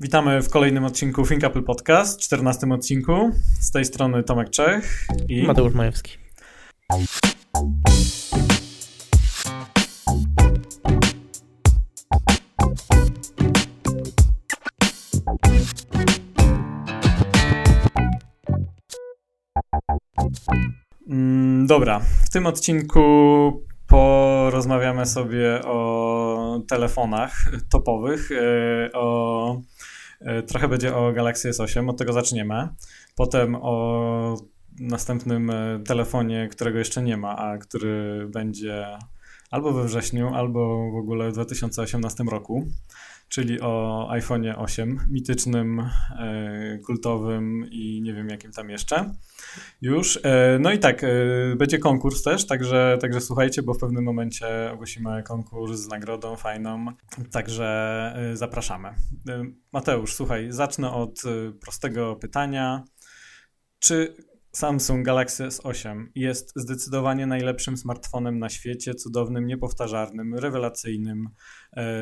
Witamy w kolejnym odcinku Think Apple Podcast, 14 odcinku. Z tej strony Tomek Czech i Mateusz Majewski. Mm, dobra, w tym odcinku porozmawiamy sobie o telefonach topowych, e, o E, trochę będzie o Galaxy S8, od tego zaczniemy. Potem o następnym e, telefonie, którego jeszcze nie ma, a który będzie albo we wrześniu, albo w ogóle w 2018 roku, czyli o iPhone'ie 8, mitycznym, e, kultowym i nie wiem jakim tam jeszcze. Już. E, no i tak, e, będzie konkurs też, także, także słuchajcie, bo w pewnym momencie ogłosimy konkurs z nagrodą fajną, także zapraszamy. Mateusz, słuchaj, zacznę od prostego pytania. Czy Samsung Galaxy S8 jest zdecydowanie najlepszym smartfonem na świecie, cudownym, niepowtarzalnym, rewelacyjnym.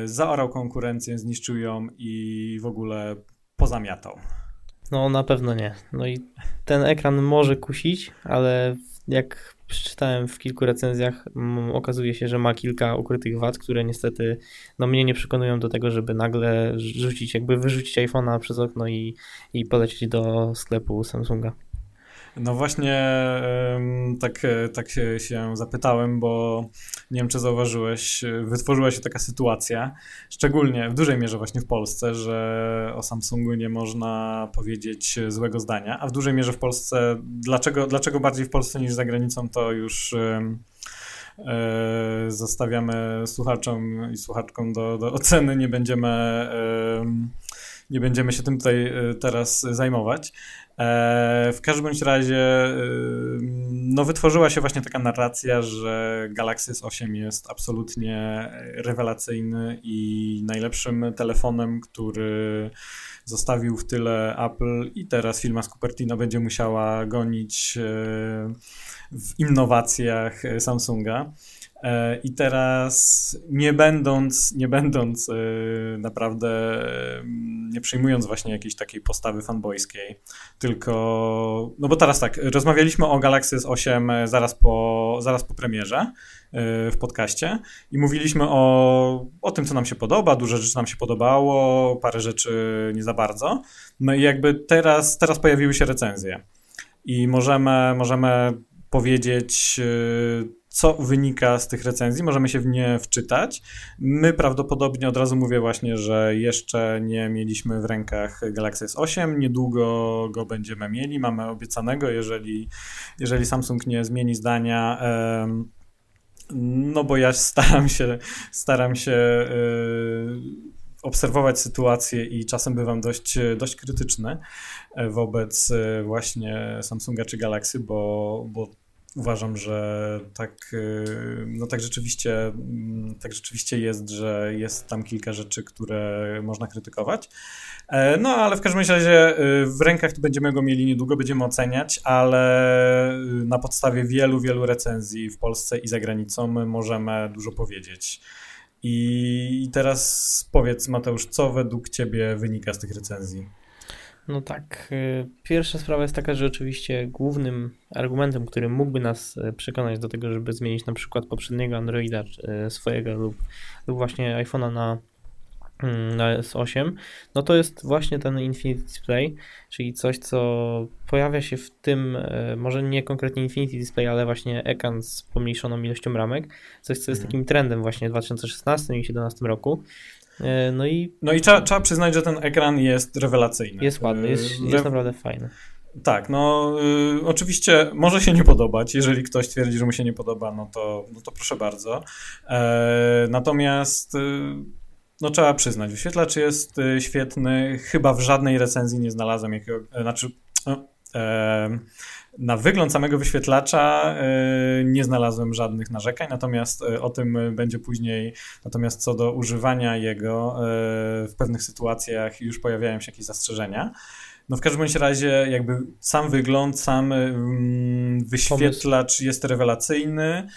Zaorał konkurencję, zniszczył ją i w ogóle pozamiatał. No na pewno nie. No i ten ekran może kusić, ale jak przeczytałem w kilku recenzjach, okazuje się, że ma kilka ukrytych wad, które niestety no, mnie nie przekonują do tego, żeby nagle rzucić, jakby wyrzucić iPhone'a przez okno i, i polecieć do sklepu Samsunga. No właśnie tak, tak się zapytałem, bo nie wiem, czy zauważyłeś, wytworzyła się taka sytuacja, szczególnie w dużej mierze właśnie w Polsce, że o Samsungu nie można powiedzieć złego zdania, a w dużej mierze w Polsce, dlaczego, dlaczego bardziej w Polsce niż za granicą, to już e, zostawiamy słuchaczom i słuchaczkom do, do oceny, nie będziemy nie będziemy się tym tutaj e, teraz zajmować. E, w każdym bądź razie e, no, wytworzyła się właśnie taka narracja, że Galaxy S8 jest absolutnie rewelacyjny i najlepszym telefonem, który zostawił w tyle Apple i teraz firma z Cupertino będzie musiała gonić w innowacjach Samsunga. E, I teraz nie będąc, nie będąc e, naprawdę, e, nie przyjmując właśnie jakiejś takiej postawy fanboyskiej, tylko, no bo teraz tak, rozmawialiśmy o Galaxy S8 zaraz po, zaraz po premierze w podcaście i mówiliśmy o, o tym, co nam się podoba, dużo rzeczy nam się podobało, parę rzeczy nie za bardzo. No i jakby teraz, teraz pojawiły się recenzje i możemy, możemy powiedzieć co wynika z tych recenzji, możemy się w nie wczytać. My prawdopodobnie od razu mówię właśnie, że jeszcze nie mieliśmy w rękach Galaxy S8, niedługo go będziemy mieli, mamy obiecanego, jeżeli, jeżeli Samsung nie zmieni zdania. No bo ja staram się, staram się e, obserwować sytuację i czasem bywam dość, dość krytyczny e, wobec e, właśnie Samsunga czy Galaxy, bo, bo uważam, że tak, y, no tak rzeczywiście, mm, tak rzeczywiście jest, że jest tam kilka rzeczy, które można krytykować. E, no ale w każdym razie y, w rękach będziemy go mieli niedługo, będziemy oceniać, ale y, na podstawie wielu, wielu recenzji w Polsce i za granicą możemy dużo powiedzieć. I teraz powiedz Mateusz, co według Ciebie wynika z tych recenzji? No tak. Y, pierwsza sprawa jest taka, że oczywiście głównym argumentem, który mógłby nas y, przekonać do tego, żeby zmienić na przykład poprzedniego Androida y, swojego lub, lub właśnie iPhone'a na, mm, na S8, no to jest właśnie ten Infinity Display, czyli coś, co pojawia się w tym, może nie konkretnie Infinity Display, ale właśnie ekran z pomniejszoną ilością ramek, coś, co jest mhm. takim trendem właśnie w 2016 i 2017 roku. E, no i, no i trzeba, trzeba przyznać, że ten ekran jest rewelacyjny. Jest ładny, jest, e, jest naprawdę fajny. Tak, no y, oczywiście może się nie podobać. Jeżeli ktoś twierdzi, że mu się nie podoba, no to, no to proszę bardzo. E, natomiast y, no trzeba przyznać, wyświetlacz jest świetny. Chyba w żadnej recenzji nie znalazłem jakiego, znaczy no, na wygląd samego wyświetlacza e, nie znalazłem żadnych narzekań, natomiast e, o tym będzie później. Natomiast co do używania jego, w pewnych sytuacjach już pojawiają się jakieś zastrzeżenia. no w każdym bądź razie jakby sam wygląd, sam mm, wyświetlacz Pomysł. jest rewelacyjny.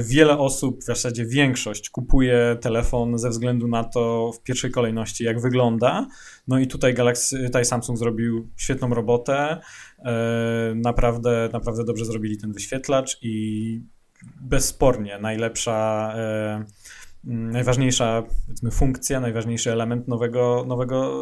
Wiele osób, w zasadzie większość, kupuje telefon ze względu na to w pierwszej kolejności, jak wygląda. No i tutaj Galaxy, tutaj Samsung zrobił świetną robotę. E, naprawdę, naprawdę dobrze zrobili ten wyświetlacz i bezspornie najlepsza e, najważniejsza funkcja, najważniejszy element nowego, nowego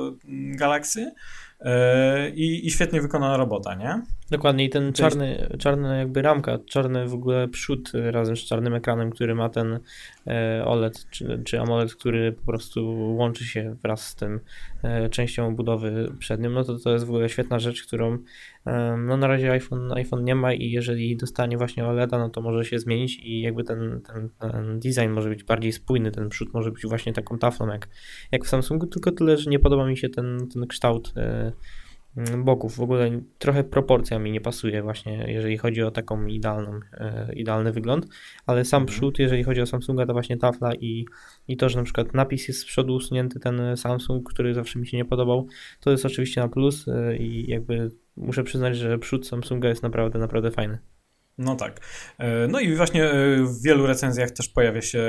Galaxy. E, I, i świetnie wykonana robota, nie? Dokładnie i ten czarny, czarny jakby ramka, czarny w ogóle przód razem z czarnym ekranem, który ma ten e, OLED czy, czy AMOLED, który po prostu łączy się wraz z tym e, częścią budowy przednią, no to to jest w ogóle świetna rzecz, którą no na razie iPhone, iPhone nie ma i jeżeli dostanie właśnie OLEDa, no to może się zmienić i jakby ten, ten, ten design może być bardziej spójny, ten przód może być właśnie taką taflą jak, jak w Samsungu, tylko tyle, że nie podoba mi się ten, ten kształt boków. W ogóle trochę proporcja mi nie pasuje właśnie, jeżeli chodzi o taką idealną, e, idealny wygląd, ale sam mhm. przód, jeżeli chodzi o Samsunga, to właśnie tafla i, i to, że na przykład napis jest z przodu usunięty, ten Samsung, który zawsze mi się nie podobał, to jest oczywiście na plus e, i jakby muszę przyznać, że przód Samsunga jest naprawdę, naprawdę fajny. No tak. E, no i właśnie w wielu recenzjach też pojawia się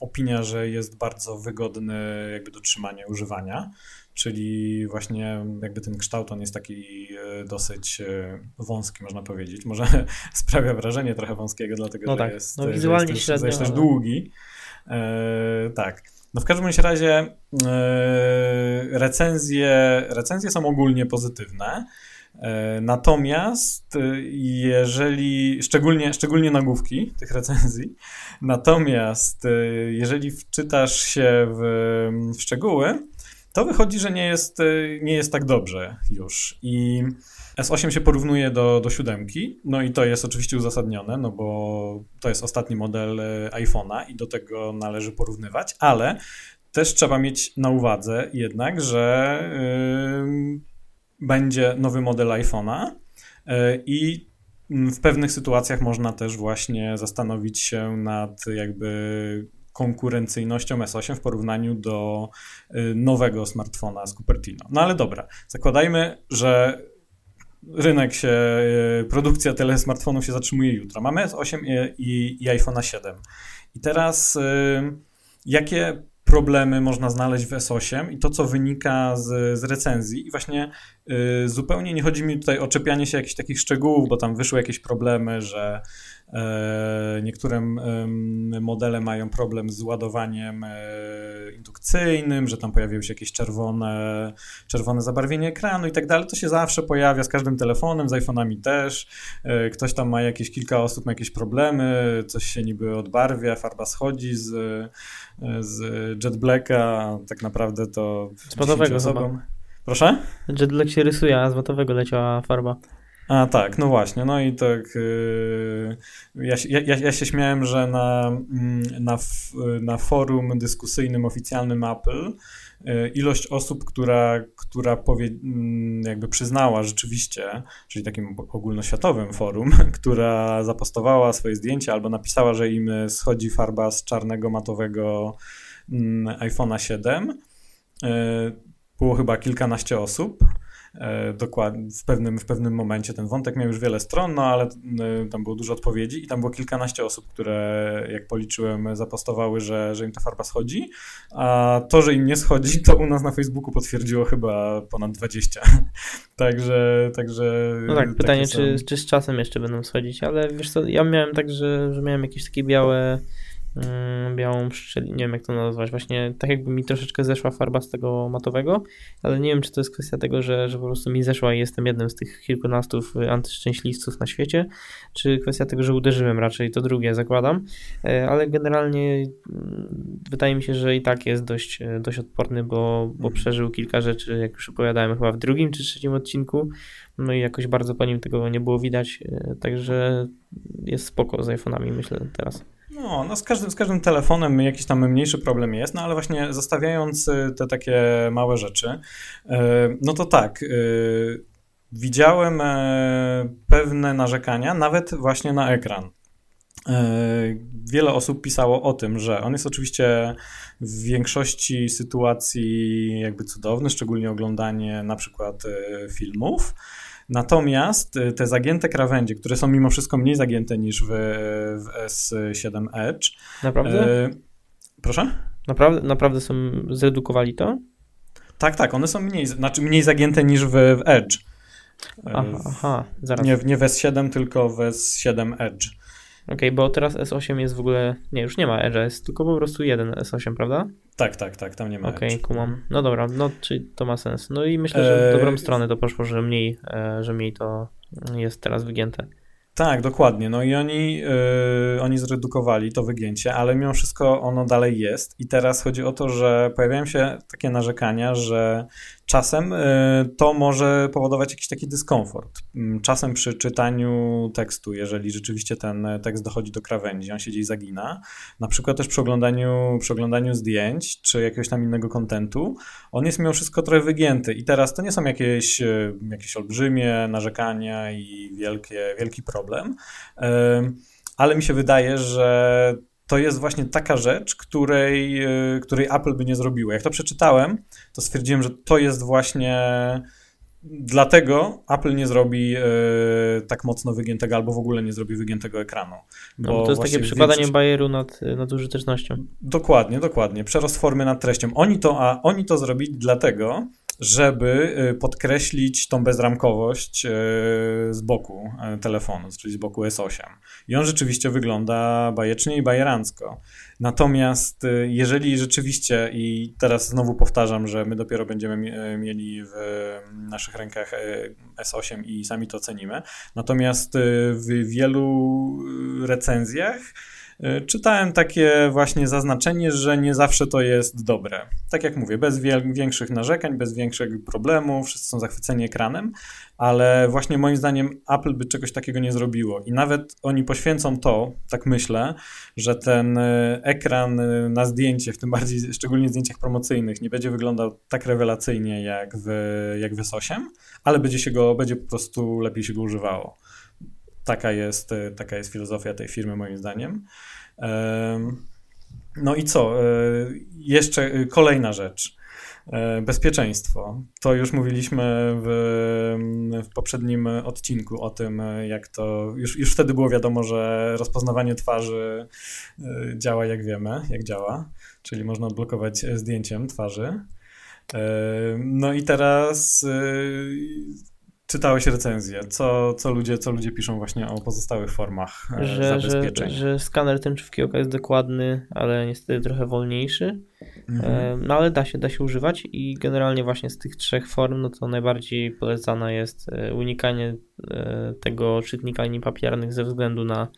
opinia, że jest bardzo wygodny jakby do trzymania używania czyli właśnie jakby ten kształt on jest taki e, dosyć e, wąski, można powiedzieć. Może sprawia wrażenie trochę wąskiego, dlatego no że, tak. jest, no, wizualnie jest, średnio, jest też długi. E, tak. No w każdym razie e, recenzje, recenzje są ogólnie pozytywne. E, natomiast jeżeli, szczególnie, szczególnie nagłówki tych recenzji, natomiast jeżeli wczytasz się w, w szczegóły, to wychodzi, że nie jest, y, nie jest tak dobrze już. I S8 się porównuje do, do 7, no i to jest oczywiście uzasadnione, no bo to jest ostatni model y, iPhone'a i do tego należy porównywać, ale też trzeba mieć na uwadze jednak, że yy, będzie nowy model iPhone'a yy, i w pewnych sytuacjach można też właśnie zastanowić się nad jakby konkurencyjnością S8 w porównaniu do y, nowego smartfona z Cupertino. No ale dobra, zakładajmy, że rynek się, y, produkcja tyle smartfonów się zatrzymuje jutro. Mamy S8 i, i, iPhone'a 7. I teraz y, jakie problemy można znaleźć w S8 i to, co wynika z, z recenzji. I właśnie y, zupełnie nie chodzi mi tutaj o czepianie się jakichś takich szczegółów, bo tam wyszły jakieś problemy, że niektóre modele mają problem z ładowaniem e, indukcyjnym, że tam pojawiły się jakieś czerwone, czerwone zabarwienie ekranu i tak dalej. To się zawsze pojawia z każdym telefonem, z iPhone'ami też. E, ktoś tam ma jakieś, kilka osób ma jakieś problemy, coś się niby odbarwia, farba schodzi z, z Jet Blacka, tak naprawdę to z osobom. Proszę? Jet Black się rysuje, a z matowego leciała farba. A tak, no właśnie, no i tak yy, ja, ja, ja się śmiałem, że na, mm, na, na forum dyskusyjnym oficjalnym Apple yy, ilość osób, która, która powie, mm, jakby przyznała rzeczywiście, czyli takim ogólnoświatowym forum, która zapostowała swoje zdjęcia albo napisała, że im schodzi farba z czarnego matowego mm, iPhone'a 7, yy, było chyba kilkanaście osób. E, dokładnie w pewnym, w pewnym momencie ten wątek miał już wiele stron, no ale e, tam było dużo odpowiedzi i tam było kilkanaście osób, które jak policzyłem zapostowały, że, że im ta farba schodzi, a to, że im nie schodzi, to u nas na Facebooku potwierdziło chyba ponad 20. także, także... No tak, pytanie, czy, czy z czasem jeszcze będą schodzić, ale wiesz co, ja miałem tak, że, że miałem jakieś takie białe białą szczelinę, nie wiem jak to nazwać, właśnie tak jakby mi troszeczkę zeszła farba z tego matowego, ale nie wiem czy to jest kwestia tego, że, że po prostu mi zeszła i jestem jednym z tych kilkunastu antyszczęśliwców na świecie, czy kwestia tego, że uderzyłem raczej, to drugie zakładam, e, ale generalnie mm, wydaje mi się, że i tak jest dość, e, dość odporny, bo, bo mhm. przeżył kilka rzeczy, jak już opowiadałem chyba w drugim czy trzecim odcinku, no i jakoś bardzo po nim tego nie było widać, e, także jest spoko z iPhone'ami myślę teraz. No, no z, każdym, z każdym telefonem jakiś tam mniejszy problem jest, no ale właśnie zostawiając y, te takie małe rzeczy, y, no to tak, y, widziałem e, pewne narzekania nawet właśnie na ekran. wiele osób pisało o tym, że on jest oczywiście w większości sytuacji jakby cudowny, szczególnie oglądanie na przykład filmów. Natomiast te zagięte krawędzie, które są mimo wszystko mniej zagięte niż w, w S7 Edge. Naprawdę? proszę? Naprawdę, naprawdę są, zredukowali to? Tak, tak, one są mniej, znaczy mniej zagięte niż w, w Edge. Aha, aha, zaraz. Nie, nie w S7, tylko w S7 Edge. Okej, okay, bo teraz S8 jest w ogóle. Nie, już nie ma Edge, jest tylko po prostu jeden S8, prawda? Tak, tak, tak, tam nie ma. Okej, okay, kumam. No dobra, no czy to ma sens. No i myślę, że w dobrą eee... stronę to poszło, że mniej, e, że mniej to jest teraz wygięte. Tak, dokładnie. No i oni, yy, oni zredukowali to wygięcie, ale mimo wszystko ono dalej jest. I teraz chodzi o to, że pojawiają się takie narzekania, że czasem y, to może powodować jakiś taki dyskomfort. Mm, czasem przy czytaniu tekstu, jeżeli rzeczywiście ten tekst dochodzi do krawędzi, on się gdzieś zagina, na przykład też przy oglądaniu, przy oglądaniu zdjęć czy jakiegoś tam innego kontentu, on jest mimo wszystko trochę wygięty. I teraz to nie są jakieś, y, jakieś olbrzymie narzekania i wielkie, wielki problem, y, ale mi się wydaje, że to jest właśnie taka rzecz, której, e, której Apple by nie zrobiło. Jak to przeczytałem, to stwierdziłem, że to jest właśnie dlatego Apple nie zrobi e, tak mocno wygiętego, albo w ogóle nie zrobi wygiętego ekranu. No, to jest takie przykładanie większość... bajeru nad, nad użytecznością. Dokładnie, dokładnie. Przerost formy nad treścią. Oni to, a oni to zrobili dlatego, żeby y, podkreślić tą bezramkowość y, z boku y, telefonu, czyli z boku S8. I on rzeczywiście wygląda bajecznie i bajerancko. Natomiast jeżeli rzeczywiście, i teraz znowu powtarzam, że my dopiero będziemy mieli w naszych rękach S8 i sami to cenimy, natomiast w wielu recenzjach czytałem takie właśnie zaznaczenie, że nie zawsze to jest dobre. Tak jak mówię, bez większych narzekań, bez większych problemów, wszyscy są zachwyceni ekranem, ale właśnie moim zdaniem Apple by czegoś takiego nie zrobiło. I nawet oni poświęcą to, tak myślę, że ten e, ekran e, na zdjęcie, w tym bardziej szczególnie zdjęciach promocyjnych, nie będzie wyglądał tak rewelacyjnie jak w, jak w S8, ale będzie się go, będzie po prostu lepiej się go używało. Taka jest, e, taka jest filozofia tej firmy, moim zdaniem. No i co? E, jeszcze e, kolejna rzecz. Bezpieczeństwo. To już mówiliśmy w, w, poprzednim odcinku o tym, jak to. Już, już wtedy było wiadomo, że rozpoznawanie twarzy działa jak wiemy, jak działa, czyli można odblokować zdjęciem twarzy. No i teraz czytałeś recenzję, co, co, ludzie, co ludzie piszą właśnie o pozostałych formach e, że, zabezpieczeń. Że, że skaner tęczówki oka jest dokładny, ale niestety trochę wolniejszy, mhm. E, no ale da się, da się używać i generalnie właśnie z tych trzech form, no to najbardziej polecana jest e, unikanie tego czytnika linii papiernych ze względu na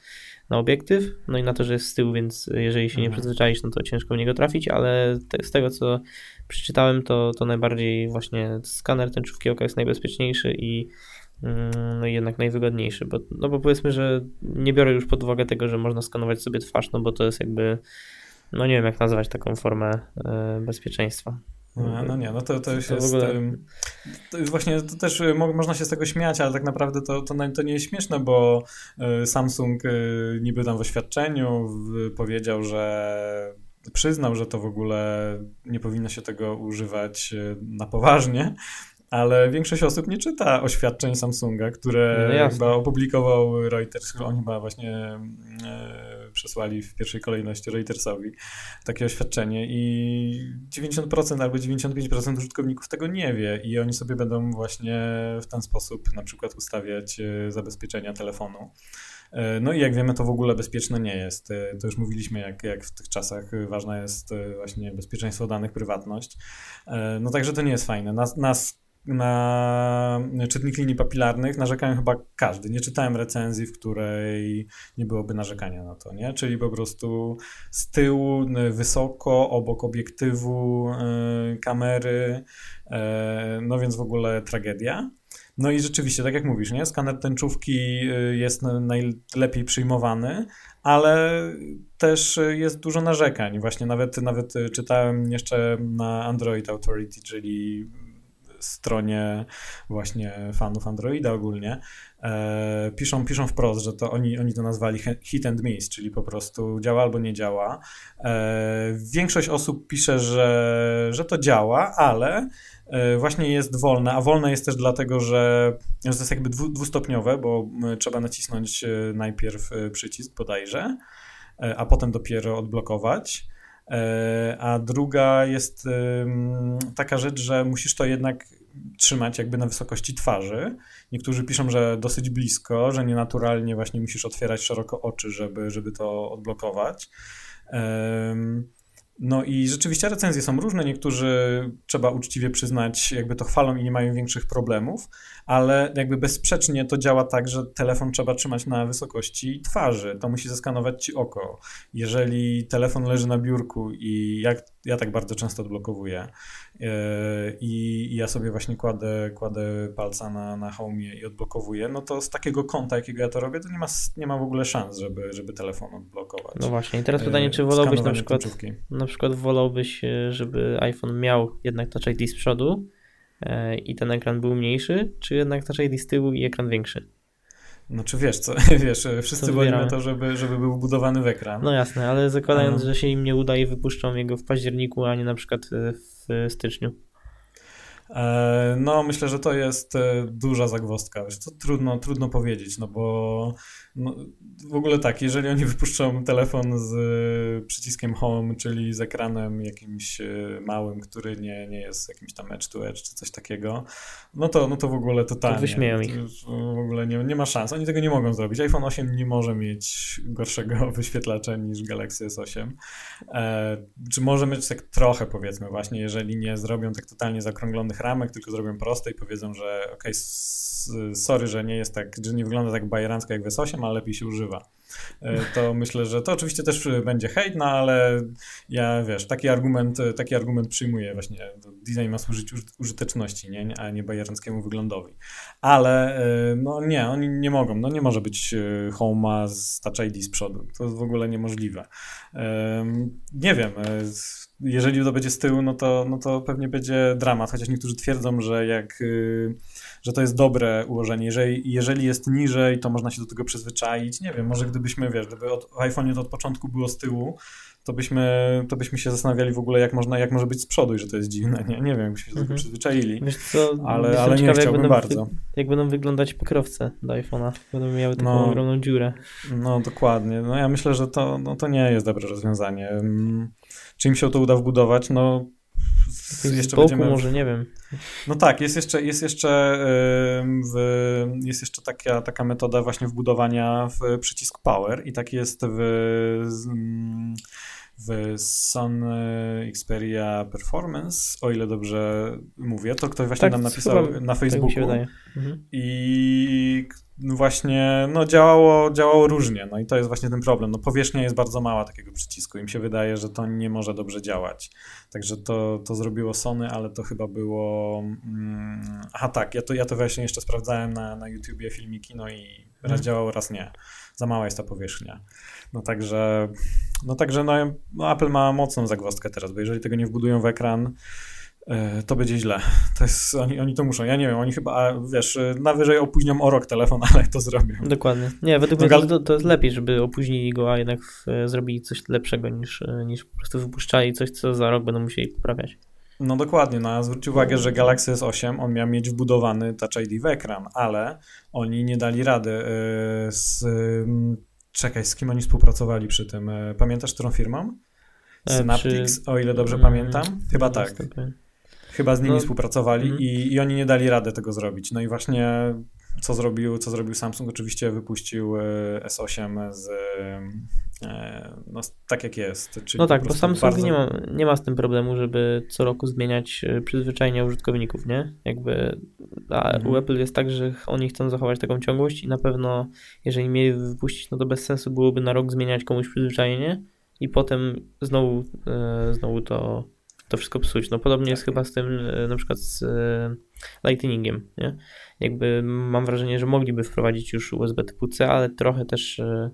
na obiektyw, no i na to, że jest z tyłu, więc jeżeli się nie mhm. przyzwyczaisz, no to ciężko w niego trafić, ale te, z tego, co przeczytałem, to, to najbardziej właśnie skaner tęczówki oka jest najbezpieczniejszy i mm, no i jednak najwygodniejszy, bo, no bo powiedzmy, że nie biorę już pod uwagę tego, że można skanować sobie twarz, no bo to jest jakby, no nie wiem jak nazwać taką formę y, bezpieczeństwa. No, no nie, no to, to już to jest. Ogóle... To już właśnie to też y, można się z tego śmiać, ale tak naprawdę to, to, to nie jest śmieszne, bo y, Samsung niby tam w oświadczeniu powiedział, że przyznał, że to w ogóle nie powinno się tego używać e, na poważnie, ale większość osób nie czyta oświadczeń Samsunga, które no chyba opublikował Reuters, oni chyba właśnie e, przesłali w pierwszej kolejności Reutersowi takie oświadczenie i 90% albo 95% użytkowników tego nie wie i oni sobie będą właśnie w ten sposób na przykład ustawiać e, zabezpieczenia telefonu. E, no i jak wiemy, to w ogóle bezpieczne nie jest. E, to już mówiliśmy, jak, jak w tych czasach ważna jest właśnie bezpieczeństwo danych, prywatność. No także to nie jest fajne. Nas, nas na czytnik linii papilarnych narzekają chyba każdy. Nie czytałem recenzji, w której nie byłoby narzekania na to, nie? Czyli po prostu z tyłu, wysoko, obok obiektywu kamery, no więc w ogóle tragedia. No i rzeczywiście, tak jak mówisz, nie? skaner tęczówki y, jest najlepiej przyjmowany, ale też jest dużo narzekań. Właśnie nawet, nawet czytałem jeszcze na Android Authority, czyli stronie właśnie fanów Androida ogólnie, e, piszą, piszą wprost, że to oni, oni to nazwali hit and miss, czyli po prostu działa albo nie działa. E, większość osób pisze, że, że to działa, ale e, właśnie jest wolne, a wolne jest też dlatego, że to jest jakby dwustopniowe, bo trzeba nacisnąć e, najpierw e, przycisk bodajże, a potem dopiero odblokować. A druga jest taka rzecz, że musisz to jednak trzymać jakby na wysokości twarzy. Niektórzy piszą, że dosyć blisko, że nienaturalnie właśnie musisz otwierać szeroko oczy, żeby, żeby to odblokować. No i rzeczywiście recenzje są różne. Niektórzy, trzeba uczciwie przyznać, jakby to chwalą i nie mają większych problemów, ale jakby bezsprzecznie to działa tak, że telefon trzeba trzymać na wysokości twarzy. To musi zeskanować ci oko. Jeżeli telefon leży na biurku i jak ja tak bardzo często odblokowuję yy, i, ja sobie właśnie kładę, kładę palca na, na homie i odblokowuję, no to z takiego kąta, jakiego ja to robię, to nie ma, nie ma w ogóle szans, żeby, żeby telefon odblokować. No właśnie i teraz pytanie, czy wolałbyś na przykład, na przykład wolałbyś, e, żeby iPhone miał jednak Touch ID z przodu i ten ekran był mniejszy, czy jednak ID z tyłu i ekran większy? No czy wiesz, co, wiesz, wszyscy wolimy to, żeby, żeby był wbudowany w ekran. No jasne, ale zakładając, że się im nie uda i wypuszczą jego w październiku, a nie na przykład w styczniu. E, no, myślę, że to jest duża zagwozdka. To trudno, trudno powiedzieć, no bo no, w ogóle tak, jeżeli oni wypuszczą telefon z e, przyciskiem home, czyli z ekranem jakimś e, małym, który nie, nie jest jakimś tam edge to edge czy coś takiego, no to, no to w ogóle totalnie. To wyśmieją ich. W ogóle nie, nie ma szans. Oni tego nie mogą zrobić. iPhone 8 nie może mieć gorszego wyświetlacza niż Galaxy S8. E, czy może mieć tak trochę powiedzmy właśnie, jeżeli nie zrobią tak totalnie zakrąglonych ramek, tylko zrobią proste i powiedzą, że ok, sorry, że nie jest tak, że nie wygląda tak bajerancko jak w S8, ale lepiej się używa. E, to myślę, że to oczywiście też będzie hejt, no ale ja wiesz, taki argument, taki argument przyjmuję właśnie. Design ma służyć użyteczności, nie? a nie bajeranckiemu wyglądowi. Ale e, no nie, oni nie mogą. No nie może być e, Homa z Touch ID z przodu. To jest w ogóle niemożliwe. Nie wiem jeżeli to będzie z tyłu, no to, no to pewnie będzie dramat, chociaż niektórzy twierdzą, że jak, y, że to jest dobre ułożenie. Jeżeli, jeżeli jest niżej, to można się do tego przyzwyczaić. Nie wiem, może gdybyśmy, wiesz, gdyby od, w iPhone'ie to od początku było z tyłu, to byśmy, to byśmy się zastanawiali w ogóle, jak można, jak może być z przodu i że to jest dziwne. Nie, nie wiem, jakbyśmy się do tego mhm. przyzwyczaili. Co, ale, ale nie chciałbym jak bardzo. Wy, jak będą wyglądać pokrowce do iPhone'a, będą miały taką no, ogromną dziurę. No dokładnie. No ja myślę, że to, no, to nie jest dobre rozwiązanie. Mm, czy im się to uda wbudować? No jeszcze boku będziemy... może, nie wiem. No tak, jest jeszcze, jest jeszcze, w, jest jeszcze taka, taka metoda właśnie wbudowania w przycisk Power i tak jest w, w Sun Xperia Performance, o ile dobrze mówię, to ktoś właśnie tak, nam napisał na tak Facebooku tak mhm. i właśnie, no działało, działało różnie, no i to jest właśnie ten problem. No powierzchnia jest bardzo mała takiego przycisku, im się wydaje, że to nie może dobrze działać. Także to, to zrobiło Sony, ale to chyba było... Mm, aha tak, ja to, ja to właśnie jeszcze sprawdzałem na, na YouTubie filmiki, no i raz hmm. działało, raz nie. Za mała jest ta powierzchnia. No także, no także no, Apple ma mocną zagwozdkę teraz, bo jeżeli tego nie wbudują w ekran, to będzie źle. To jest, oni, oni to muszą. Ja nie wiem, oni chyba, wiesz, najwyżej opóźnią o rok telefon, ale to zrobią. Dokładnie. Nie, według no, mnie to, to, jest lepiej, żeby opóźnili go, a jednak e, zrobili coś lepszego niż, e, niż po prostu wypuszczali coś, co za rok będą musieli poprawiać. No dokładnie, no zwróć uwagę, że Galaxy S8, on miał mieć wbudowany Touch ID w ekran, ale oni nie dali rady z... Czekaj, z kim oni współpracowali przy tym? Pamiętasz, którą firmą? Synaptics, o ile dobrze mm, pamiętam? Chyba tak. Chyba z nimi no, współpracowali mm. i, i oni nie dali rady tego zrobić. No i właśnie co zrobił, co zrobił Samsung? Oczywiście wypuścił e, S8 z, e, no, tak jak jest. no tak, bo Samsung bardzo... nie, ma, nie ma z tym problemu, żeby co roku zmieniać e, przyzwyczajenia użytkowników, nie? Jakby a mhm. u Apple jest tak, że oni chcą zachować taką ciągłość i na pewno jeżeli mieli wypuścić, no to bez sensu byłoby na rok zmieniać komuś przyzwyczajenie i potem znowu, znowu to to wszystko psuć. No podobnie jest tak. chyba z tym e, na przykład z e, Lightningiem, nie? Jakby mam wrażenie, że mogliby wprowadzić już USB typu C, ale trochę też e,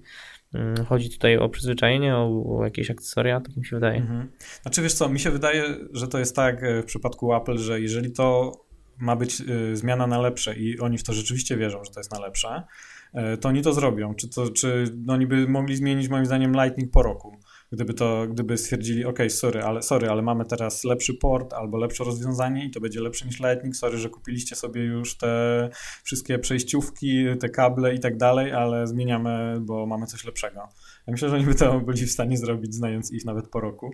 mm, chodzi tutaj o przyzwyczajenie, o, o jakieś akcesoria, tak mi się wydaje. Mhm. Znaczy wiesz co, mi się wydaje, że to jest tak w przypadku Apple, że jeżeli to ma być zmiana na lepsze i oni w to rzeczywiście wierzą, że to jest na lepsze, to oni to zrobią. Czy, to, czy oni by mogli zmienić moim zdaniem Lightning po roku? Gdyby to, gdyby stwierdzili, ok, sorry, ale, sorry, ale mamy teraz lepszy port albo lepsze rozwiązanie i to będzie lepsze niż Lightning, sorry, że kupiliście sobie już te wszystkie przejściówki, te kable i tak dalej, ale zmieniamy, bo mamy coś lepszego. Ja myślę, że oni by to byli w stanie zrobić, znając ich nawet po roku.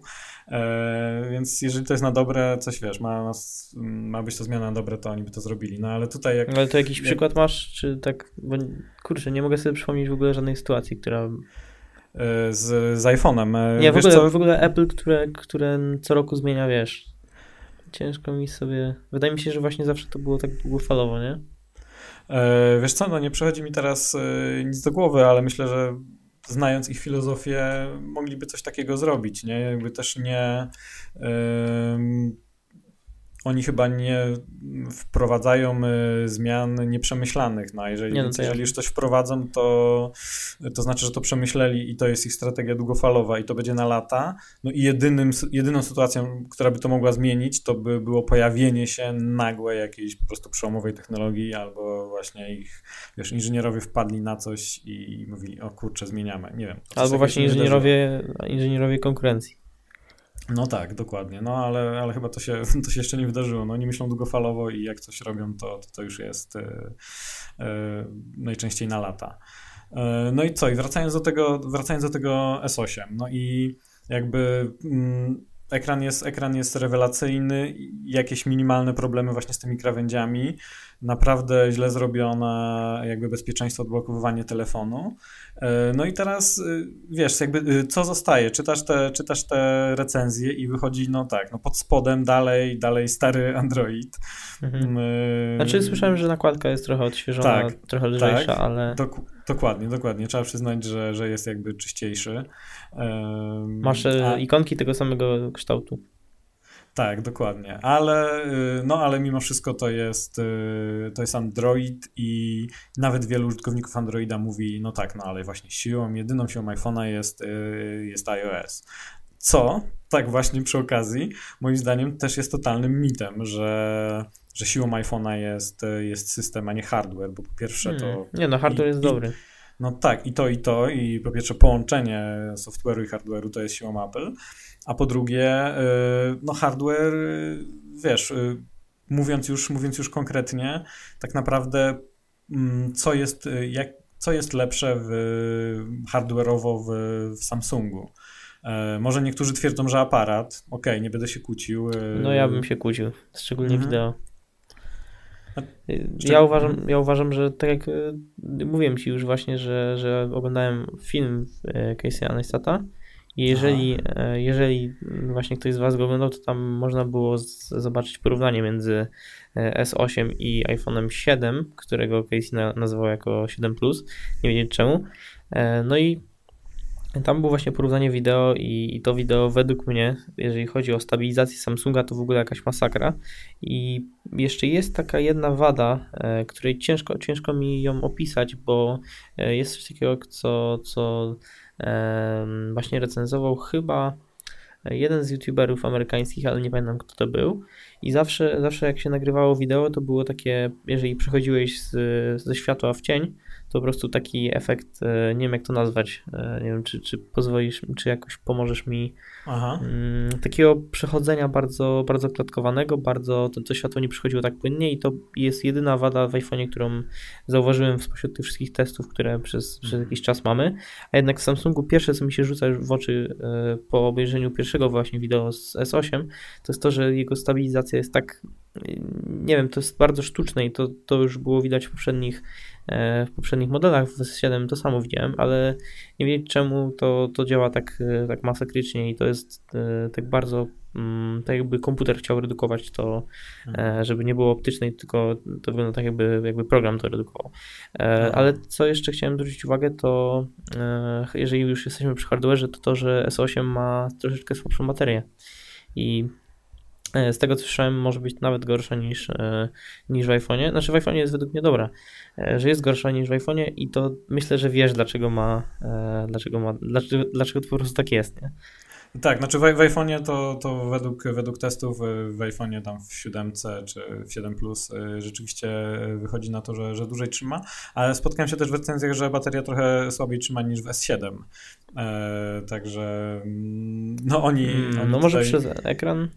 E, więc jeżeli to jest na dobre, coś wiesz, ma, ma być to zmiana na dobre, to oni by to zrobili. No ale tutaj jak... Ale to jakiś jak... przykład masz, czy tak, bo kurczę, nie mogę sobie przypomnieć w ogóle żadnej sytuacji, która z, z iPhone'em. E, Nie, w ogóle, w ogóle Apple, które, które co roku zmienia, wiesz, ciężko mi sobie... Wydaje mi się, że właśnie zawsze to było tak długofalowo, nie? E, wiesz co, no nie przychodzi mi teraz nic do głowy, ale myślę, że znając ich filozofię, mogliby coś takiego zrobić, nie? Jakby też nie oni chyba nie wprowadzają y, zmian nieprzemyślanych. No, jeżeli, nie, no jeżeli już coś wprowadzą, to, to znaczy, że to przemyśleli i to jest ich strategia długofalowa i to będzie na lata. No i jedynym, jedyną sytuacją, która by to mogła zmienić, to by było pojawienie się nagłe jakiejś po prostu przełomowej technologii albo właśnie ich, wiesz, inżynierowie wpadli na coś i mówili, o kurczę, zmieniamy. Nie wiem. Albo właśnie inżynierowie, inżynierowie konkurencji. No tak, dokładnie. No ale, ale chyba to się, to się jeszcze nie wydarzyło. No, oni myślą długofalowo i jak coś robią, to, to, to już jest yy, yy, najczęściej na lata. Yy, no i co? I wracając do tego, wracając do tego S8, no i jakby mm, ekran jest, ekran jest rewelacyjny, jakieś minimalne problemy właśnie z tymi krawędziami, naprawdę źle zrobione jakby bezpieczeństwo, odblokowywanie telefonu. E, no i teraz y, wiesz, jakby y, co zostaje? Czytasz te, czytasz te recenzje i wychodzi, no tak, no pod spodem dalej, dalej stary Android. Mhm. Mm, y, znaczy słyszałem, że nakładka jest trochę odświeżona, tak, trochę lżejsza, tak, ale... Dok dokładnie, dokładnie. Trzeba przyznać, że, że jest jakby czyściejszy. Masz A... ikonki tego samego kształtu. Tak, dokładnie. Ale, y, no, ale mimo wszystko to jest, y, to jest Android i nawet wielu użytkowników Androida mówi, no tak, no ale właśnie siłą, jedyną siłą iPhone'a jest, y, jest iOS. Co, tak właśnie przy okazji, moim zdaniem też jest totalnym mitem, że, że siłą iPhone'a jest, jest system, a nie hardware, bo po pierwsze to... Hmm. Nie no, hardware i, jest dobry. No tak, i to, i to, i po pierwsze połączenie software'u i hardware'u to jest siłą Apple, a po drugie, y, no hardware, y, wiesz, y, mówiąc już, mówiąc już konkretnie, tak naprawdę mm, co jest, jak, co jest lepsze w, hardware'owo w, w Samsungu. E, może niektórzy twierdzą, że aparat, okej, okay, nie będę się kłócił. No ja bym się kłócił, szczególnie mhm. wideo. Ja uważam, ja uważam, że tak jak mówiłem ci już właśnie, że, że oglądałem film Casey'a Neistata i jeżeli, e, jeżeli właśnie ktoś z Was go oglądał, to tam można było z, zobaczyć porównanie między e, S8 i iPhone'em 7, którego Casey na, nazywał jako 7 Plus, nie wiedzieć czemu. E, no i tam było właśnie porównanie wideo i, i, to wideo według mnie, jeżeli chodzi o stabilizację Samsunga, to w ogóle jakaś masakra. I jeszcze jest taka jedna wada, e, której ciężko, ciężko mi ją opisać, bo e, jest coś takiego, co, co właśnie recenzował chyba jeden z youtuberów amerykańskich, ale nie pamiętam kto to był. I zawsze, zawsze jak się nagrywało wideo, to było takie, jeżeli przechodziłeś z, ze światła w cień, to po prostu taki efekt, e, nie wiem jak to nazwać, e, nie wiem czy, czy pozwolisz, czy jakoś pomożesz mi, Aha. Mm, takiego przechodzenia bardzo, bardzo klatkowanego, bardzo, to, to światło nie przychodziło tak płynnie i to jest jedyna wada w iPhone'ie, którą zauważyłem spośród tych wszystkich testów, które przez, przez mhm. jakiś czas mamy, a jednak w Samsungu pierwsze, co mi się rzuca w oczy e, po obejrzeniu pierwszego właśnie wideo z S8, to jest to, że jego stabilizacja jest tak, nie wiem, to jest bardzo sztuczne i to, to już było widać w poprzednich E, w poprzednich modelach w S7 to samo widziałem, ale nie wiedzieć czemu to, to działa tak, e, tak masakrycznie i to jest e, tak bardzo mm, tak jakby komputer chciał redukować to, mhm. żeby nie było optycznej, tylko to wygląda tak jakby, jakby program to redukował. Mhm. Ale co jeszcze chciałem zwrócić uwagę, to jeżeli już jesteśmy przy hardware, to to, że S8 ma troszeczkę słabszą baterię i z tego co słyszałem, może być nawet gorsza niż, niż w iPhone'ie. Znaczy w iPhone'ie jest według mnie dobra, E, że jest gorsza niż w iPhone'ie i to myślę, że wiesz dlaczego ma, e, dlaczego ma, dlaczego, dlaczego to po prostu tak jest, nie? Tak, znaczy w, w iPhone'ie to, to według, według testów w iPhone'ie tam w 7 czy w 7 Plus rzeczywiście wychodzi na to, że, że dłużej trzyma, ale spotkałem się też w recenzjach, że bateria trochę słabiej trzyma niż w S7. E, także mm, no oni, mm, oni No tutaj, może przez ekran?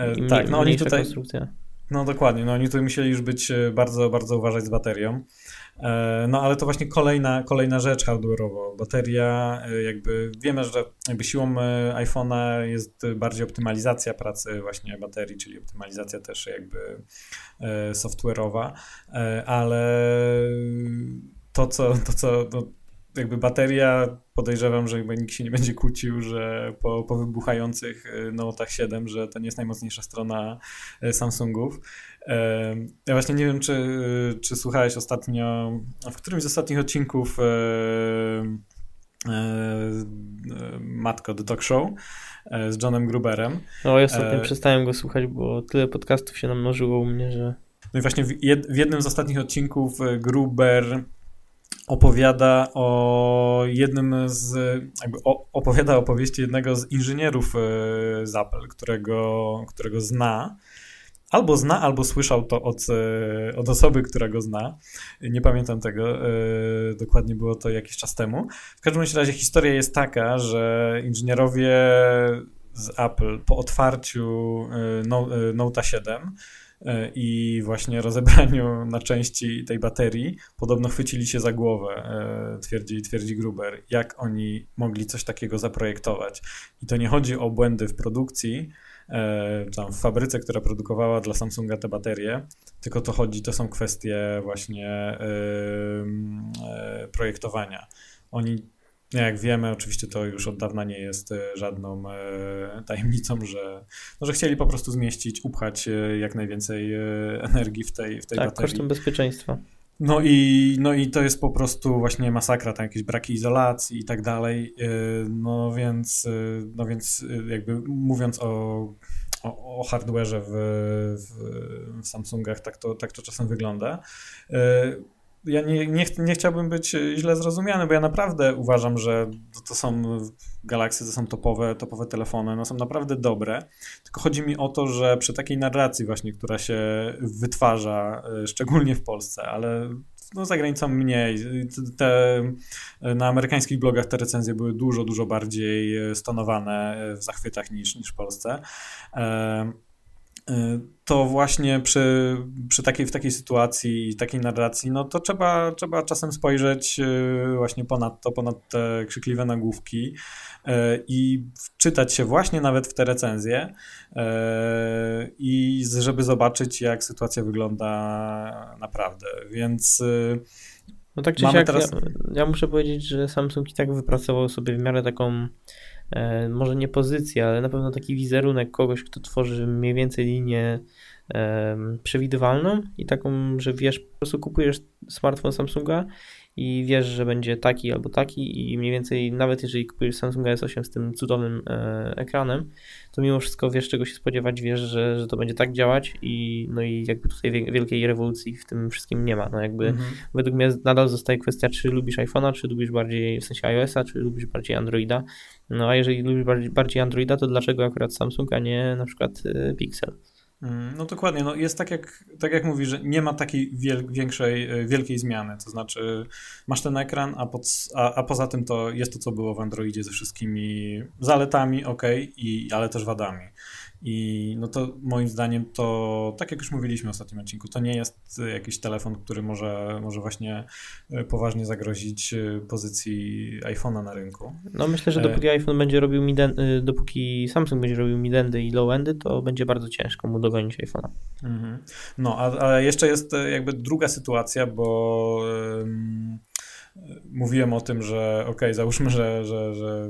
E, tak, no oni tutaj konstrukcja. no dokładnie, no oni tu musieli już być e, bardzo, bardzo uważać z baterią. E, no ale to właśnie kolejna, kolejna rzecz hardware'owo. Bateria, jakby wiemy, że jakby siłą iPhone'a jest bardziej optymalizacja pracy właśnie baterii, czyli optymalizacja też jakby software'owa, ale to co, to co no, jakby bateria, podejrzewam, że chyba nikt się nie będzie kłócił, że po, po wybuchających y, Note'ach 7, że to nie jest najmocniejsza strona y, Samsungów. Ja właśnie nie wiem, czy, y, czy słuchałeś ostatnio, w którymś z ostatnich odcinków Matko The Talk Show z Johnem Gruberem. No, ja ostatnio e... przestałem go słuchać, bo tyle podcastów się namnożyło u mnie, że... No i właśnie w, jed, w jednym z ostatnich odcinków Gruber opowiada o jednym z, jakby opowiada opowieści jednego z inżynierów e, z Apple, którego, którego zna. Albo zna, albo słyszał to od, e, od osoby, która go zna. Nie pamiętam tego, e, dokładnie było to jakiś czas temu. W każdym razie historia jest taka, że inżynierowie z Apple po otwarciu Note 7 E, i właśnie rozebraniu na części tej baterii podobno chwycili się za głowę, e, twierdzi, twierdzi Gruber, jak oni mogli coś takiego zaprojektować. I to nie chodzi o błędy w produkcji, e, tam w fabryce, która produkowała dla Samsunga te baterie, tylko to chodzi, to są kwestie właśnie projektowania. Oni jak wiemy, oczywiście to już od dawna nie jest e, żadną e, tajemnicą, że, no, że chcieli po prostu zmieścić, upchać e, jak najwięcej energii w tej, w tej tak, baterii. kosztem bezpieczeństwa. No i, no i to jest po prostu właśnie masakra, tam jakieś braki izolacji i tak dalej. No więc, no więc jakby mówiąc o, o, o hardware'ze w, w, w Samsungach, tak to, tak to czasem wygląda ja nie, nie, nie chciałbym być źle zrozumiany, bo ja naprawdę uważam, że to są Galaxy, to są topowe, topowe telefony, no są naprawdę dobre, tylko chodzi mi o to, że przy takiej narracji właśnie, która się wytwarza, e, szczególnie w Polsce, ale no za granicą mniej. Te, na amerykańskich blogach te recenzje były dużo, dużo bardziej e, stonowane w zachwytach niż, niż w Polsce. E, to właśnie przy, przy takiej, w takiej sytuacji, takiej narracji, no to trzeba, trzeba czasem spojrzeć y, właśnie ponad to, ponad te krzykliwe nagłówki y, i wczytać się właśnie nawet w te recenzje i żeby zobaczyć, jak sytuacja wygląda naprawdę. Więc no tak czy siak, teraz... ja, ja muszę powiedzieć, że Samsung i tak wypracował sobie w miarę taką może nie pozycja, ale na pewno taki wizerunek kogoś, kto tworzy mniej więcej linię przewidywalną i taką, że wiesz, po prostu kupujesz smartfon Samsunga i wiesz, że będzie taki albo taki i mniej więcej nawet jeżeli kupujesz Samsunga S8 z tym cudownym e, ekranem, to mimo wszystko wiesz czego się spodziewać, wiesz, że, że to będzie tak działać i no i jakby tutaj wielkiej rewolucji w tym wszystkim nie ma. No jakby mhm. według mnie nadal zostaje kwestia, czy lubisz iPhone'a, czy lubisz bardziej w sensie iOS'a, czy lubisz bardziej Androida. No a jeżeli lubisz bardziej, bardziej Androida, to dlaczego akurat Samsung, a nie na przykład e, Pixel? Mm, no dokładnie, no jest tak jak, tak jak mówisz, że nie ma takiej wiel, większej, e, wielkiej zmiany, to znaczy masz ten ekran, a, pod, a, a poza tym to jest to, co było w Androidzie ze wszystkimi zaletami, ok, i, ale też wadami. I no to moim zdaniem to, tak jak już mówiliśmy w ostatnim odcinku, to nie jest jakiś telefon, który może, może właśnie e, poważnie zagrozić e, pozycji iPhone'a na rynku. No myślę, że dopóki iPhone będzie robił e, dopóki Samsung będzie robił midendy i low-endy, to będzie bardzo ciężko mu dogonić iPhone'a. Mhm. No, a, a, jeszcze jest jakby druga sytuacja, bo mówiłem o tym, że ok, załóżmy, że, że, że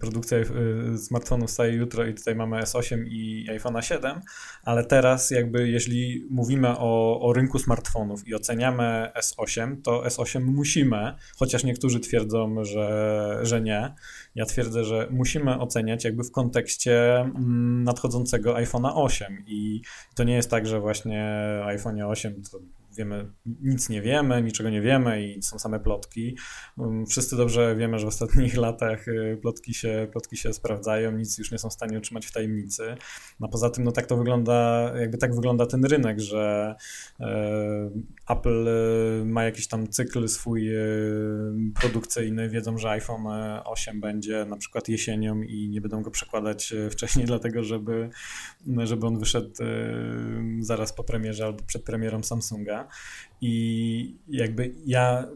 produkcja y, smartfonów staje jutro i tutaj mamy S8 i iPhone'a 7, ale teraz jakby jeśli mówimy o, o rynku smartfonów i oceniamy S8, to S8 musimy, chociaż niektórzy twierdzą, że, że nie, ja twierdzę, że musimy oceniać jakby w kontekście mm, nadchodzącego iPhone'a 8 i to nie jest tak, że właśnie iPhone 8 to wiemy, nic nie wiemy, niczego nie wiemy i są same plotki. Um, wszyscy dobrze wiemy, że w ostatnich latach y, plotki się, plotki się sprawdzają, nic już nie są w stanie utrzymać w tajemnicy. No poza tym, no tak to wygląda, jakby tak wygląda ten rynek, że e, Apple e, ma jakiś tam cykl swój e, produkcyjny, wiedzą, że iPhone 8 będzie na przykład jesienią i nie będą go przekładać wcześniej, dlatego żeby, żeby on wyszedł zaraz po premierze albo przed premierą Samsunga. I jakby ja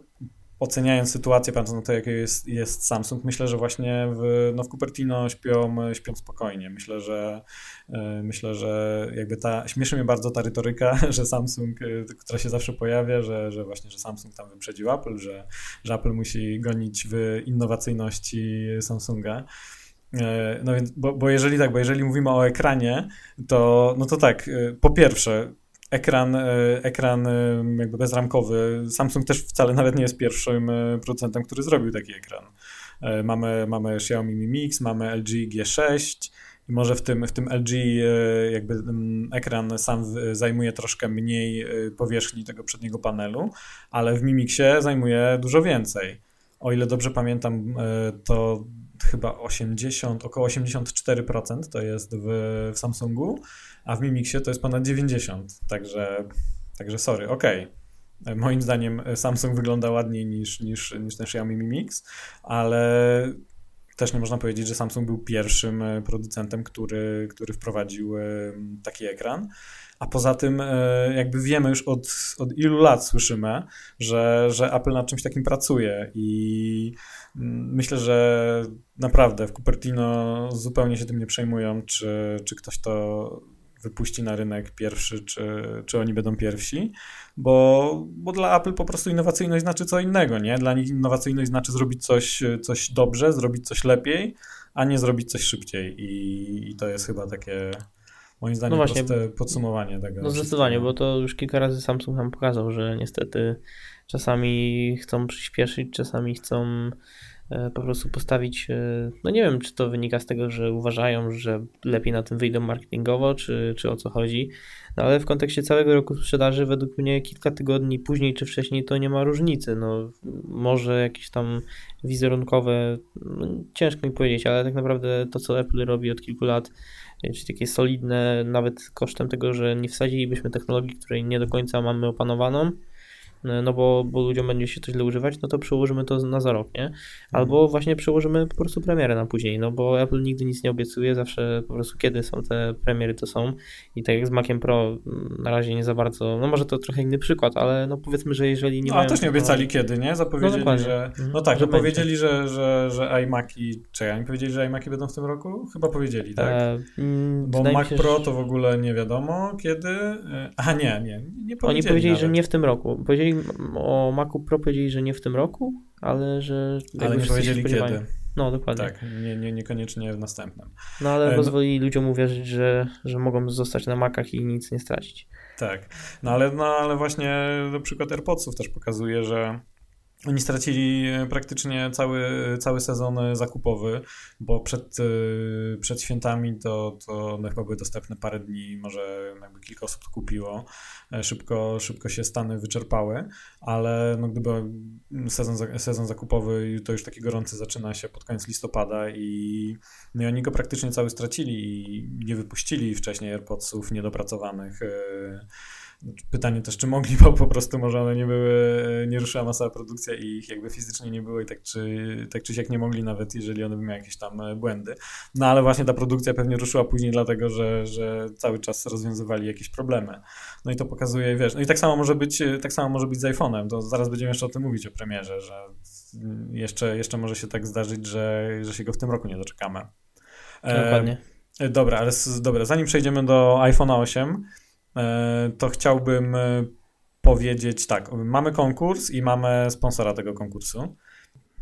oceniając sytuację, patrząc na to, jaki jest, jest Samsung, myślę, że właśnie w, no w Cupertino śpią, śpią spokojnie. Myślę, że e, myślę, że jakby ta, śmieszy mnie bardzo ta retoryka, że Samsung, e, która się zawsze pojawia, że, że właśnie, że Samsung tam wyprzedził Apple, że, że Apple musi gonić w innowacyjności Samsunga. E, no więc, bo, bo jeżeli tak, bo jeżeli mówimy o ekranie, to no to tak, po pierwsze, ekran, e, ekran e, jakby bezramkowy. Samsung też wcale nawet nie jest pierwszym e, producentem, który zrobił taki ekran. Mamy, mamy Xiaomi Mi Mix, mamy LG G6 i może w tym, w tym LG jakby ekran sam zajmuje troszkę mniej powierzchni tego przedniego panelu, ale w Mi Mixie zajmuje dużo więcej. O ile dobrze pamiętam, to chyba 80, około 84% to jest w, w Samsungu, a w Mimixie to jest ponad 90, także, także sorry, okej. Okay. Moim zdaniem Samsung wygląda ładniej niż, niż, niż ten Xiaomi Mi Mix, ale też nie można powiedzieć, że Samsung był pierwszym e, producentem, który, który wprowadził e, taki ekran. A poza tym, e, jakby wiemy już od, od ilu lat słyszymy, że, że Apple nad czymś takim pracuje i mm, myślę, że naprawdę w Cupertino zupełnie się tym nie przejmują, czy, czy ktoś to wypuści na rynek pierwszy, czy, czy oni będą pierwsi, bo, bo dla Apple po prostu innowacyjność znaczy co innego, nie? Dla nich innowacyjność znaczy zrobić coś, coś dobrze, zrobić coś lepiej, a nie zrobić coś szybciej i, i to jest chyba takie moim zdaniem no właśnie, podsumowanie tego. No zdecydowanie, bo to już kilka razy Samsung nam pokazał, że niestety czasami chcą przyspieszyć, czasami chcą po prostu postawić, e, no nie wiem, czy to wynika z tego, że uważają, że lepiej na tym wyjdą marketingowo, czy, czy o co chodzi, no ale w kontekście całego roku sprzedaży według mnie kilka tygodni później czy wcześniej to nie ma różnicy, no może jakieś tam wizerunkowe, no, ciężko mi powiedzieć, ale tak naprawdę to, co Apple robi od kilku lat, e, czyli takie solidne, nawet kosztem tego, że nie wsadzilibyśmy technologii, której nie do końca mamy opanowaną, no bo, bo ludziom będzie się to źle używać, no to przełożymy to na za rok, nie? Albo mhm. właśnie przełożymy po prostu premierę na później, no bo Apple nigdy nic nie obiecuje, zawsze po prostu kiedy są te premiery, to są i tak jak z Maciem Pro mm, na razie nie za bardzo, no może to trochę inny przykład, ale no powiedzmy, że jeżeli nie no, mają... też nie obiecali kiedy, nie? Zapowiedzieli, no, że... Mhm. No tak, że powiedzieli, że, że, że iMaki, czy oni powiedzieli, że iMaki będą w tym roku? Chyba powiedzieli, tak? E, mm, bo Mac się, Pro to w ogóle nie wiadomo kiedy, e, a nie, nie, nie powiedzieli Oni powiedzieli, nawet. że nie w tym roku, powiedzieli o Macu Pro powiedzieli, że nie w tym roku, ale że... Ale nie powiedzieli kiedy. No, dokładnie. Tak, nie, nie, niekoniecznie w następnym. No, ale e, no... ludziom uwierzyć, że, że mogą zostać na Macach i nic nie stracić. Tak, no ale, no, ale właśnie na przykład AirPodsów też pokazuje, że oni stracili e, praktycznie cały, cały sezon e, zakupowy, bo przed, e, przed świętami to, to one chyba były dostępne parę dni, może jakby kilka osób kupiło. Szybko, szybko się stany wyczerpały, ale no gdyby sezon, sezon zakupowy to już taki gorący zaczyna się pod koniec listopada i, no i oni go praktycznie cały stracili i nie wypuścili wcześniej AirPodsów niedopracowanych Pytanie też, czy mogli, bo po prostu może one nie były, nie ruszyła masowa produkcja i ich jakby fizycznie nie było i tak czy, tak czy siak nie mogli nawet, jeżeli one by miały jakieś tam e, błędy. No ale właśnie ta produkcja pewnie ruszyła później dlatego, że, że cały czas rozwiązywali jakieś problemy. No i to pokazuje, wiesz, no i tak samo może być, tak samo może być z iPhone'em, to zaraz będziemy jeszcze o tym mówić, o premierze, że jeszcze, jeszcze może się tak zdarzyć, że, że się go w tym roku nie doczekamy. Dokładnie. E, dobra, ale dobra, zanim przejdziemy do iPhone'a 8, E, to chciałbym e, powiedzieć tak. Mamy konkurs i mamy sponsora tego konkursu.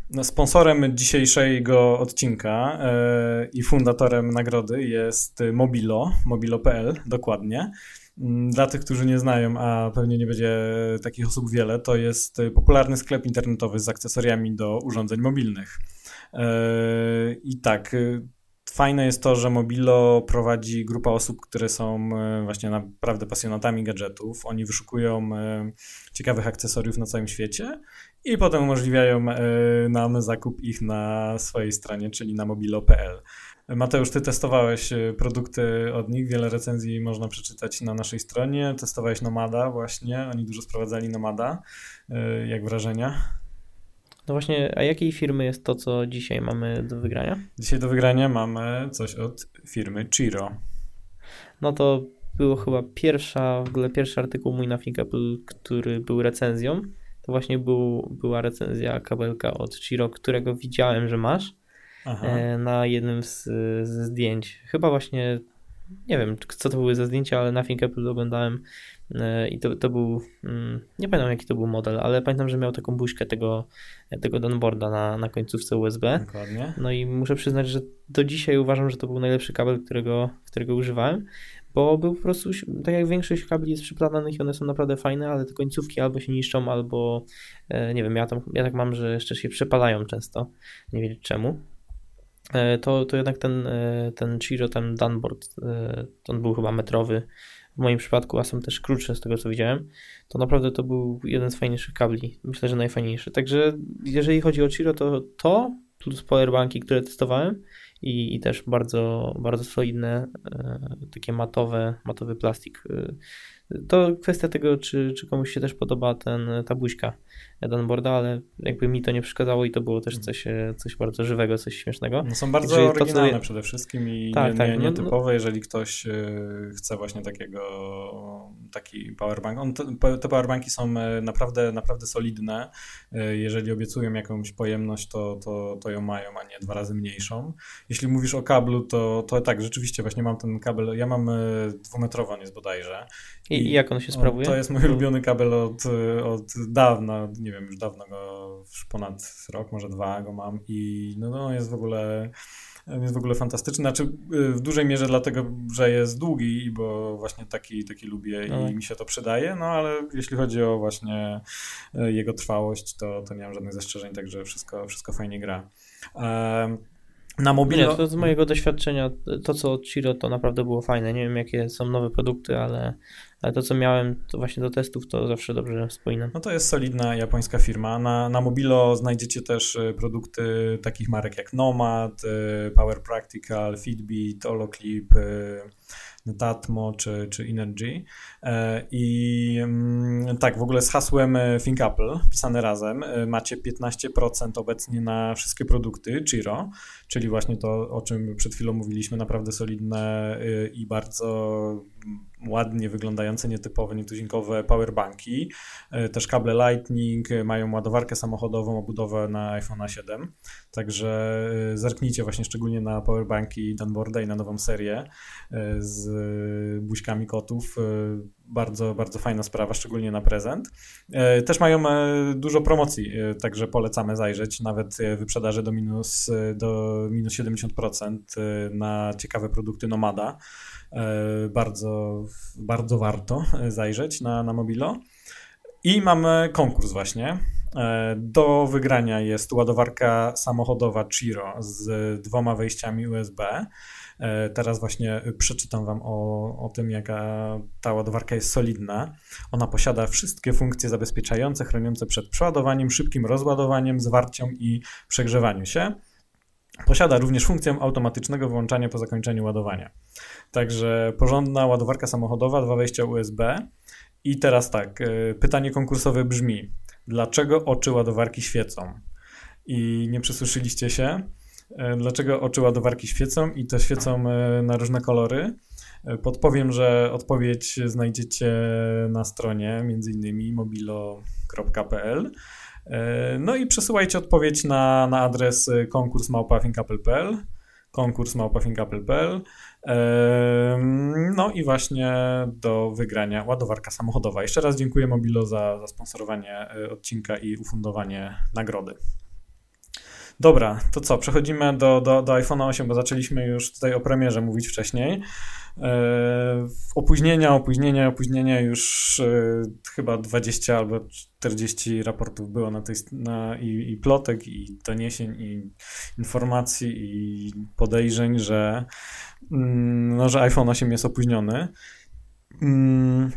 No, sponsorem dzisiejszego odcinka e, i fundatorem nagrody jest Mobilo, mobilo.pl dokładnie. Mm, dla tych, którzy nie znają, a pewnie nie będzie takich osób wiele, to jest popularny sklep internetowy z akcesoriami do urządzeń mobilnych. I tak, fajne jest to, że Mobilo prowadzi grupa osób, które są e, właśnie naprawdę pasjonatami gadżetów. Oni wyszukują e, ciekawych akcesoriów na całym świecie i potem umożliwiają e, nam zakup ich na swojej stronie, czyli na mobilo.pl. Mateusz, ty testowałeś produkty od nich, wiele recenzji można przeczytać na naszej stronie. Testowałeś Nomada właśnie, oni dużo sprowadzali Nomada. Jak wrażenia? No właśnie, a jakiej firmy jest to, co dzisiaj mamy do wygrania? Dzisiaj do wygrania mamy coś od firmy Chiro. No to było chyba pierwsza, w ogóle pierwszy artykuł mój na ThinkApple, który był recenzją. To właśnie był, była recenzja kabelka od Chiro, którego widziałem, że masz Aha. E, na jednym z, ze zdjęć. Chyba właśnie, nie wiem, co to były za zdjęcia, ale na ThinkApple oglądałem E, I to, to był, mm, nie pamiętam jaki to był model, ale pamiętam, że miał taką buźkę tego, tego downboarda na, na końcówce USB. Dokładnie. No i muszę przyznać, że do dzisiaj uważam, że to był najlepszy kabel, którego, którego używałem, bo był po prostu, tak jak większość kabli jest przyplatanych i one są naprawdę fajne, ale te końcówki albo się niszczą, albo e, nie wiem, ja, tam, ja tak mam, że jeszcze się przepalają często, nie wiem czemu. E, to, to jednak ten, ten Chiro, ten downboard, on był chyba metrowy, w moim przypadku, a są też krótsze z tego co widziałem, to naprawdę to był jeden z fajniejszych kabli. Myślę, że najfajniejszy. Także jeżeli chodzi o Chiro, to to plus powerbanki, które testowałem i, i też bardzo, bardzo solidne, e, takie matowe, matowy plastik. E, to kwestia tego, czy, czy komuś się też podoba ten, ta buźka Edenborda, ale jakby mi to nie przeszkadzało i to było też coś, e, coś bardzo żywego, coś śmiesznego. No są bardzo Także oryginalne to, co... przede wszystkim i tak, nie, tak, nie, nietypowe, no, no... jeżeli ktoś e, chce właśnie takiego, taki powerbank. On, te, powerbanki są e, naprawdę, naprawdę solidne. Jeżeli obiecują jakąś pojemność, to, to, to ją mają, a nie dwa razy mniejszą. Jeśli mówisz o kablu, to, to tak, rzeczywiście właśnie mam ten kabel, ja mam dwumetrową jest bodajże. I, I jak on się sprawuje? To jest mój ulubiony kabel od, od dawna, nie wiem, już dawno go, już ponad rok, może dwa go mam i no, no jest w ogóle jest w ogóle fantastyczny. Znaczy w dużej mierze dlatego, że jest długi, bo właśnie taki, taki lubię no. i tak. mi się to przydaje, no ale jeśli chodzi o właśnie e, jego trwałość, to, to nie mam żadnych zastrzeżeń, także wszystko, wszystko fajnie gra. Na mobilno... Nie, to z mojego doświadczenia, to co od Chiro to naprawdę było fajne. Nie wiem jakie są nowe produkty, ale, ale to co miałem to właśnie do testów to zawsze dobrze wspominam. No to jest solidna japońska firma. Na, na Mobilo znajdziecie też e, produkty takich marek jak Nomad, e, Power Practical, Fitbit, Holoclip, e, Tatmo czy, czy Energy. E, I mm, tak, w ogóle z hasłem Think Apple, pisane razem, macie 15% obecnie na wszystkie produkty Chiro, czyli właśnie to, o czym przed chwilą mówiliśmy, naprawdę solidne i bardzo ładnie wyglądające, nietypowe, nietuzinkowe powerbanki, e, też kable Lightning, e, mają ładowarkę samochodową, obudowę na iPhone 7, także e, zerknijcie właśnie szczególnie na powerbanki Danborda i na nową serię z buźkami kotów, bardzo, bardzo fajna sprawa, szczególnie na prezent. Też mają dużo promocji, także polecamy zajrzeć, nawet wyprzedaże do minus, do minus 70% na ciekawe produkty Nomada. E, bardzo, bardzo warto zajrzeć na, na Mobilo. I mamy konkurs właśnie. E, do wygrania jest ładowarka samochodowa Chiro z dwoma wejściami USB. E, teraz właśnie przeczytam Wam o, o tym, jaka ta ładowarka jest solidna. Ona posiada wszystkie funkcje zabezpieczające, chroniące przed przeładowaniem, szybkim rozładowaniem, zwarciem i przegrzewaniem się. Posiada również funkcję automatycznego wyłączania po zakończeniu ładowania. Także porządna ładowarka samochodowa, dwa wejścia USB. I teraz tak, e, pytanie konkursowe brzmi: dlaczego oczy ładowarki świecą? I nie przesłyszeliście się. E, dlaczego oczy ładowarki świecą i to świecą e, na różne kolory? Podpowiem, że odpowiedź znajdziecie na stronie między innymi mobilo.pl. No i przesyłajcie odpowiedź na, na adres konkurs małpa.apple.pl konkurs małpa.apple.pl no i właśnie do wygrania ładowarka samochodowa. Jeszcze raz dziękuję Mobilo za, za sponsorowanie e, odcinka i ufundowanie nagrody. Dobra, to co? Przechodzimy do, do, do iPhone 8, bo zaczęliśmy już tutaj o premierze mówić wcześniej. opóźnienia, opóźnienia, opóźnienia już chyba 20 albo 40 raportów było na tej, na, i, i plotek, i doniesień, i informacji, i podejrzeń, że, mm, no, że iPhone 8 jest opóźniony. Yy,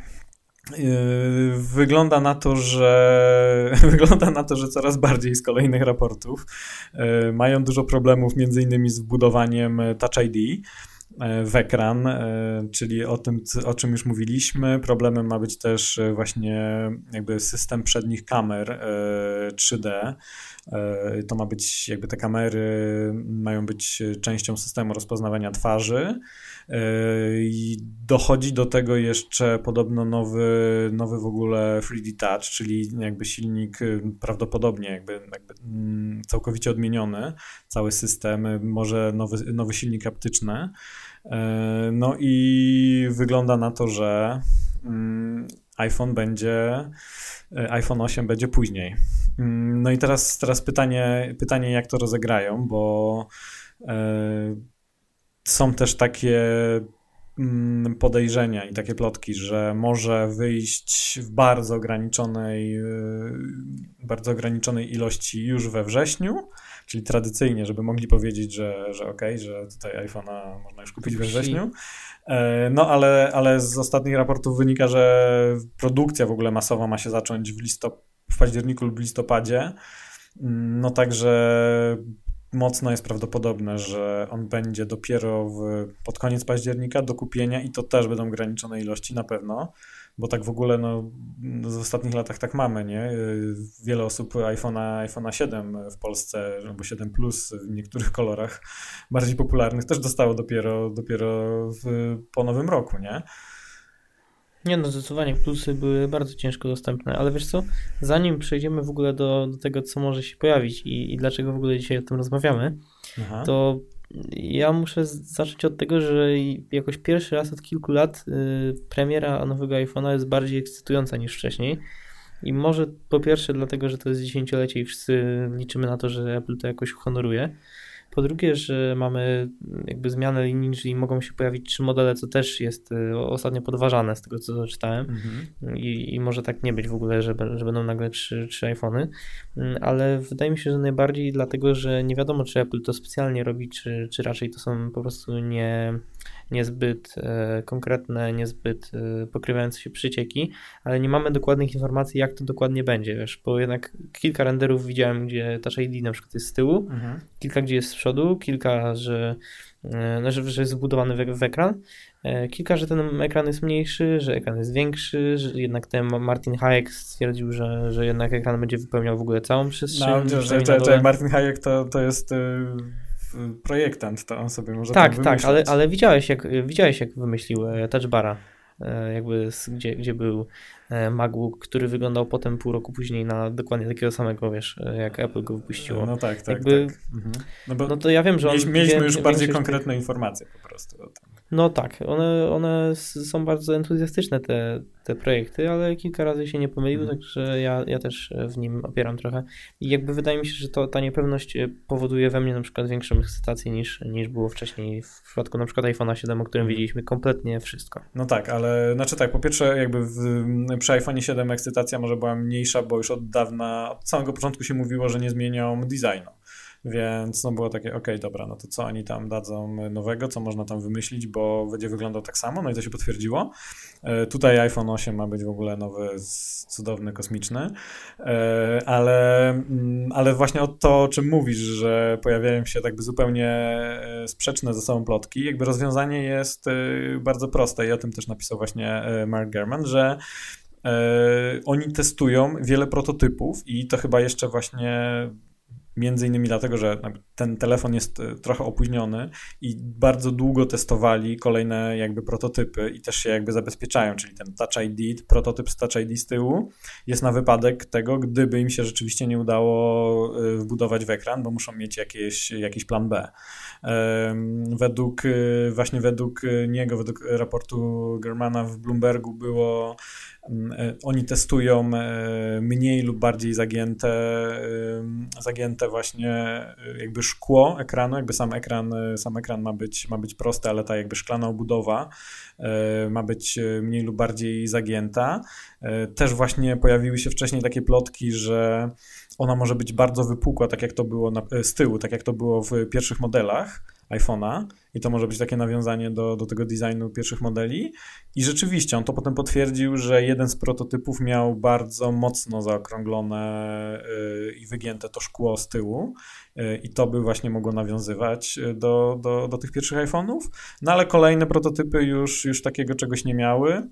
wygląda na to, że wygląda na to, że coraz bardziej z kolejnych raportów yy, mają dużo problemów między innymi z wbudowaniem Touch ID yy, w ekran, czyli o tym, o czym już mówiliśmy. Problemem ma być też właśnie jakby system przednich kamer 3D. To ma być jakby te kamery mają być częścią systemu rozpoznawania twarzy. I dochodzi do tego jeszcze podobno nowy, nowy w ogóle 3D Touch, czyli jakby silnik y, prawdopodobnie jakby, jakby mm, całkowicie odmieniony, cały system, może nowy, nowy silnik haptyczny. E, no i wygląda na to, że mm, iPhone będzie, e, iPhone 8 będzie później. Mm, no i teraz, teraz pytanie, pytanie, jak to rozegrają, bo e, są też takie mm, podejrzenia i takie plotki, że może wyjść w bardzo ograniczonej, y, bardzo ograniczonej ilości już we wrześniu, czyli tradycyjnie, żeby mogli powiedzieć, że, że okej, okay, że tutaj iPhone'a można już kupić we wrześniu. E, no ale, ale z ostatnich raportów wynika, że produkcja w ogóle masowa ma się zacząć w, listop- w październiku lub listopadzie. Mm, no także mocno jest prawdopodobne, że on będzie dopiero w, pod koniec października do kupienia i to też będą ograniczone ilości na pewno, bo tak w ogóle no, w ostatnich latach tak mamy, nie? Wiele osób iPhone'a iPhone 7 w Polsce, albo 7 Plus w niektórych kolorach bardziej popularnych też dostało dopiero, dopiero w, po nowym roku, nie? Nie no, zdecydowanie plusy były bardzo ciężko dostępne, ale wiesz co, zanim przejdziemy w ogóle do, do tego, co może się pojawić i, i dlaczego w ogóle dzisiaj o tym rozmawiamy, Aha. to ja muszę zacząć od tego, że jakoś pierwszy raz od kilku lat y, premiera nowego iPhone'a jest bardziej ekscytująca niż wcześniej. I może po pierwsze dlatego, że to jest dziesięciolecie i wszyscy liczymy na to, że Apple to jakoś honoruje. Po drugie, że mamy jakby zmianę linii, czyli mogą się pojawić trzy modele, co też jest y, ostatnio podważane z tego, co czytałem. Mhm. I, I, może tak nie być w ogóle, że, że będą nagle trzy, trzy iPhony, mm, ale wydaje mi się, że najbardziej dlatego, że nie wiadomo, czy Apple to specjalnie robi, czy, czy raczej to są po prostu nie niezbyt e, konkretne, niezbyt e, pokrywające się przycieki, ale nie mamy dokładnych informacji, jak to dokładnie będzie, wiesz, bo jednak kilka renderów widziałem, gdzie Touch ID na przykład jest z tyłu, mhm. kilka gdzie jest z przodu, kilka, że, e, no, że, że jest zbudowany w, w ekran, kilka, że ten ekran jest mniejszy, że ekran jest większy, że jednak ten Martin Hayek stwierdził, że, że jednak ekran będzie wypełniał w ogóle całą przestrzeń. No, że, że, że Martin Hayek to, to jest projektant, to on sobie może Tak, tak, ale, ale widziałeś, jak, widziałeś, jak wymyślił e, Touch Bara, e, jakby gdzie, gdzie był e, MacBook, który wyglądał potem pół roku później na dokładnie takiego samego, wiesz, jak Apple go wypuściło. No tak, tak, jakby, tak. Mhm. No, no, to ja wiem, że on... Mieliśmy już bardziej konkretne informacje po prostu. No tak, one, one są bardzo entuzjastyczne, te, te projekty, ale kilka razy się nie pomyliły, mm. także ja, ja też w nim opieram trochę. I jakby wydaje mi się, że to, ta niepewność powoduje we mnie na przykład większą ekscytację niż, niż było wcześniej w przypadku na przykład iPhone'a 7, o którym mm. widzieliśmy kompletnie wszystko. No tak, ale znaczy tak, po pierwsze jakby w, przy iPhone'ie 7 ekscytacja może była mniejsza, bo już od dawna, od samego początku się mówiło, że nie zmienią designu. Więc no było takie, ok, dobra, no to co oni tam dadzą nowego, co można tam wymyślić, bo będzie wyglądał tak samo, no i to się potwierdziło. E, tutaj iPhone 8 ma być w ogóle nowy, cudowny, kosmiczny, e, ale, mm, ale właśnie o to, o czym mówisz, że pojawiają się tak zupełnie e, sprzeczne ze sobą plotki, jakby rozwiązanie jest bardzo proste i o tym też napisał właśnie Mark German, że oni testują wiele prototypów i to chyba jeszcze właśnie Między innymi dlatego, że ten telefon jest e, trochę opóźniony i bardzo długo testowali kolejne jakby prototypy i też się jakby zabezpieczają, czyli ten Touch ID, prototyp z Touch ID z tyłu jest na wypadek tego, gdyby im się rzeczywiście nie udało e, wbudować w ekran, bo muszą mieć jakieś, jakiś plan B. Według, e, właśnie według niego, według raportu Germana w Bloombergu było oni testują mniej lub bardziej zagięte, zagięte właśnie jakby szkło ekranu, jakby sam ekran, sam ekran ma być, ma być prosty, ale ta jakby szklana obudowa ma być mniej lub bardziej zagięta. Też właśnie pojawiły się wcześniej takie plotki, że ona może być bardzo wypukła, tak jak to było na, z tyłu, tak jak to było w pierwszych modelach iPhone'a i to może być takie nawiązanie do, do tego designu pierwszych modeli. I rzeczywiście on to potem potwierdził, że jeden z prototypów miał bardzo mocno zaokrąglone yy, i wygięte to szkło z tyłu yy, i to by właśnie mogło nawiązywać do, do, do tych pierwszych iPhone'ów. No ale kolejne prototypy już, już takiego czegoś nie miały.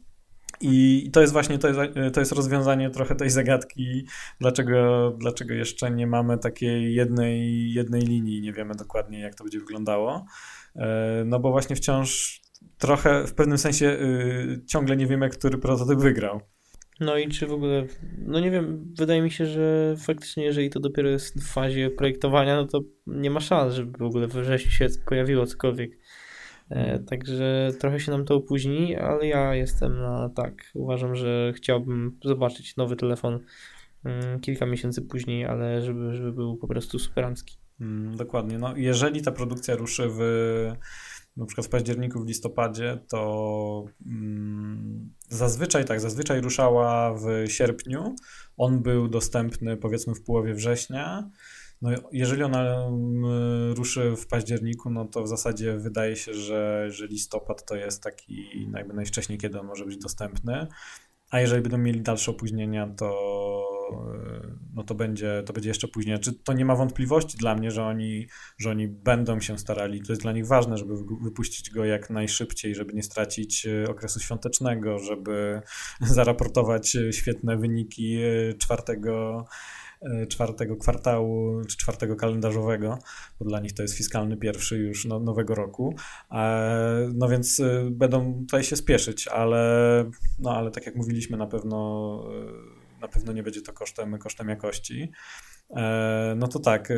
I to jest właśnie to jest, to jest rozwiązanie trochę tej zagadki, dlaczego, dlaczego jeszcze nie mamy takiej jednej, jednej linii, nie wiemy dokładnie, jak to będzie wyglądało. E, no bo właśnie wciąż trochę w pewnym sensie y, ciągle nie wiemy, który prototyp wygrał. No i czy w ogóle, no nie wiem, wydaje mi się, że faktycznie, jeżeli to dopiero jest w fazie projektowania, no to nie ma szans, żeby w ogóle we wrześniu się pojawiło cokolwiek. E, także trochę się nam to opóźni, ale ja jestem na tak. Uważam, że chciałbym zobaczyć nowy telefon mm, kilka miesięcy później, ale żeby, żeby był po prostu superancki. Mm, dokładnie. No, jeżeli ta produkcja ruszy w na przykład w październiku, w listopadzie, to mm, zazwyczaj tak, zazwyczaj ruszała w sierpniu. On był dostępny powiedzmy w połowie września. No, jeżeli ona mm, ruszy w październiku, no to w zasadzie wydaje się, że, że listopad to jest taki jakby najwcześniej, kiedy on może być dostępny. A jeżeli będą mieli dalsze opóźnienia, to, no to, będzie, to będzie jeszcze później. Czy to nie ma wątpliwości dla mnie, że oni, że oni będą się starali. To jest dla nich ważne, żeby wypuścić go jak najszybciej, żeby nie stracić e, okresu świątecznego, żeby zaraportować e, świetne wyniki e, czwartego E, czwartego kwartału czy czwartego kalendarzowego, bo dla nich to jest fiskalny pierwszy już no, nowego roku. E, no więc e, będą tutaj się spieszyć, ale, no, ale tak jak mówiliśmy, na pewno, na pewno nie będzie to kosztem, kosztem jakości. No to tak,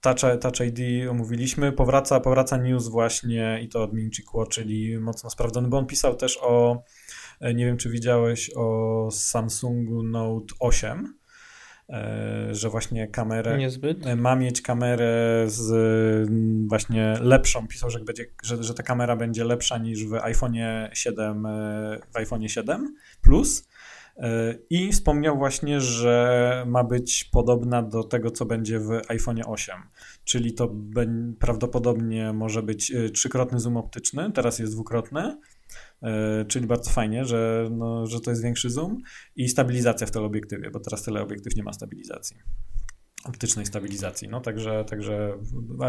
Touch, Touch ID omówiliśmy, powraca, powraca news właśnie i to od Ming czyli mocno sprawdzony, bo on pisał też o, nie wiem czy widziałeś, o Samsungu Note 8, E, że właśnie kamerę Niezbyt. E, ma mieć kamerę z mm, właśnie lepszą, pisał, że, będzie, że, że ta kamera będzie lepsza niż w iPhone 7 e, w iPhone 7 Plus. I wspomniał właśnie, że ma być podobna do tego, co będzie w iPhone 8, czyli to prawdopodobnie może być trzykrotny zoom optyczny, teraz jest dwukrotny, E, czyli bardzo fajnie, że, no, że to jest większy zoom i stabilizacja w teleobiektywie, bo teraz teleobiektyw nie ma stabilizacji optycznej stabilizacji, no także, także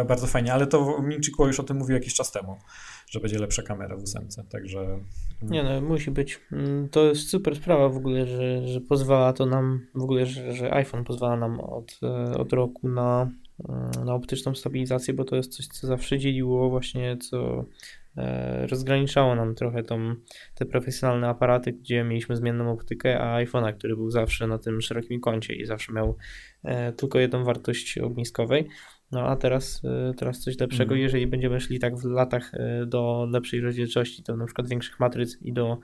bardzo fajnie, ale to Minchikuo już o tym mówił jakiś czas temu, że będzie lepsza kamera w ósemce, także... Mm. Nie no, musi być. Mm, to jest super sprawa w ogóle, że, że pozwala to nam, w ogóle, że, że iPhone pozwala nam od, e, od roku na, mm, na optyczną stabilizację, bo to jest coś, co zawsze dzieliło właśnie, co E, rozgraniczało nam trochę tą, te profesjonalne aparaty, gdzie mieliśmy zmienną optykę, a iPhone'a, który był zawsze na tym szerokim kącie i zawsze miał e, tylko jedną wartość ogniskowej. No a teraz, e, teraz coś lepszego. Mm. Jeżeli będziemy szli tak w latach do lepszej rozdzielczości, do na przykład większych matryc i do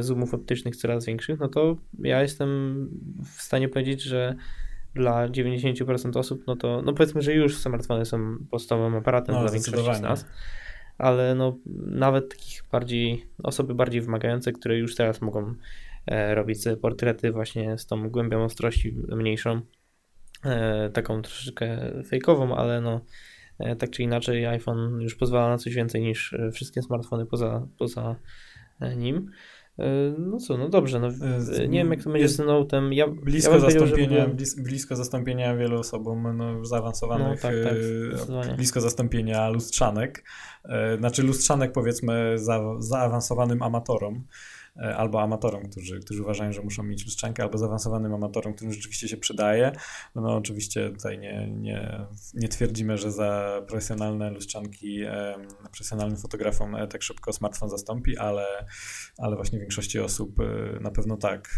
zoomów optycznych coraz większych, no to ja jestem w stanie powiedzieć, że dla 90% osób, no to no powiedzmy, że już smartfony są podstawowym aparatem no, dla większości z nas ale no, nawet takich bardziej, osoby bardziej wymagające, które już teraz mogą e, robić sobie portrety właśnie z tą głębią ostrości mniejszą, e, taką troszeczkę fejkową, ale no e, tak czy inaczej iPhone już pozwala na coś więcej niż wszystkie smartfony poza, poza nim. E, no co, no dobrze, no, e, nie wiem jak to będzie z Note'em. Ja, blisko, ja zastąpienia, blisko zastąpienia wielu osobom no, zaawansowanych, no, tak, tak, blisko zastąpienia lustrzanek, znaczy lustrzanek powiedzmy za, zaawansowanym amatorom. E, albo amatorom, którzy, którzy uważają, że muszą mieć lustrzankę, albo zaawansowanym amatorom, którym rzeczywiście się przydaje. No, no oczywiście tutaj nie, nie, nie twierdzimy, że za profesjonalne lustrzanki profesjonalnym fotografom e, tak szybko smartfon zastąpi, ale, ale właśnie większości osób e, na pewno tak.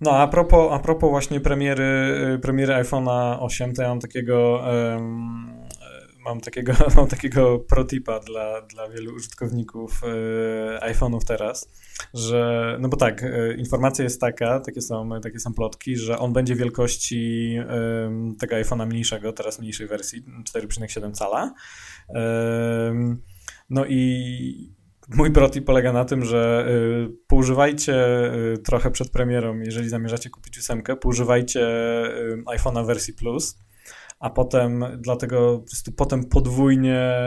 No, a propos, a propos właśnie premiery, premiery iPhone'a 8, to ja mam takiego um, mam takiego, mam takiego protipa dla, dla wielu użytkowników iPhone'ów teraz, że, no bo tak, informacja jest taka, takie są, takie są plotki, że on będzie wielkości tego iPhone'a mniejszego, teraz mniejszej wersji, 4,7 cala. No i Mój protip polega na tym, że y, poużywajcie trochę przed premierą, jeżeli zamierzacie kupić ósemkę, poużywajcie y, iPhone'a wersji Plus, a potem dlatego po prostu potem podwójnie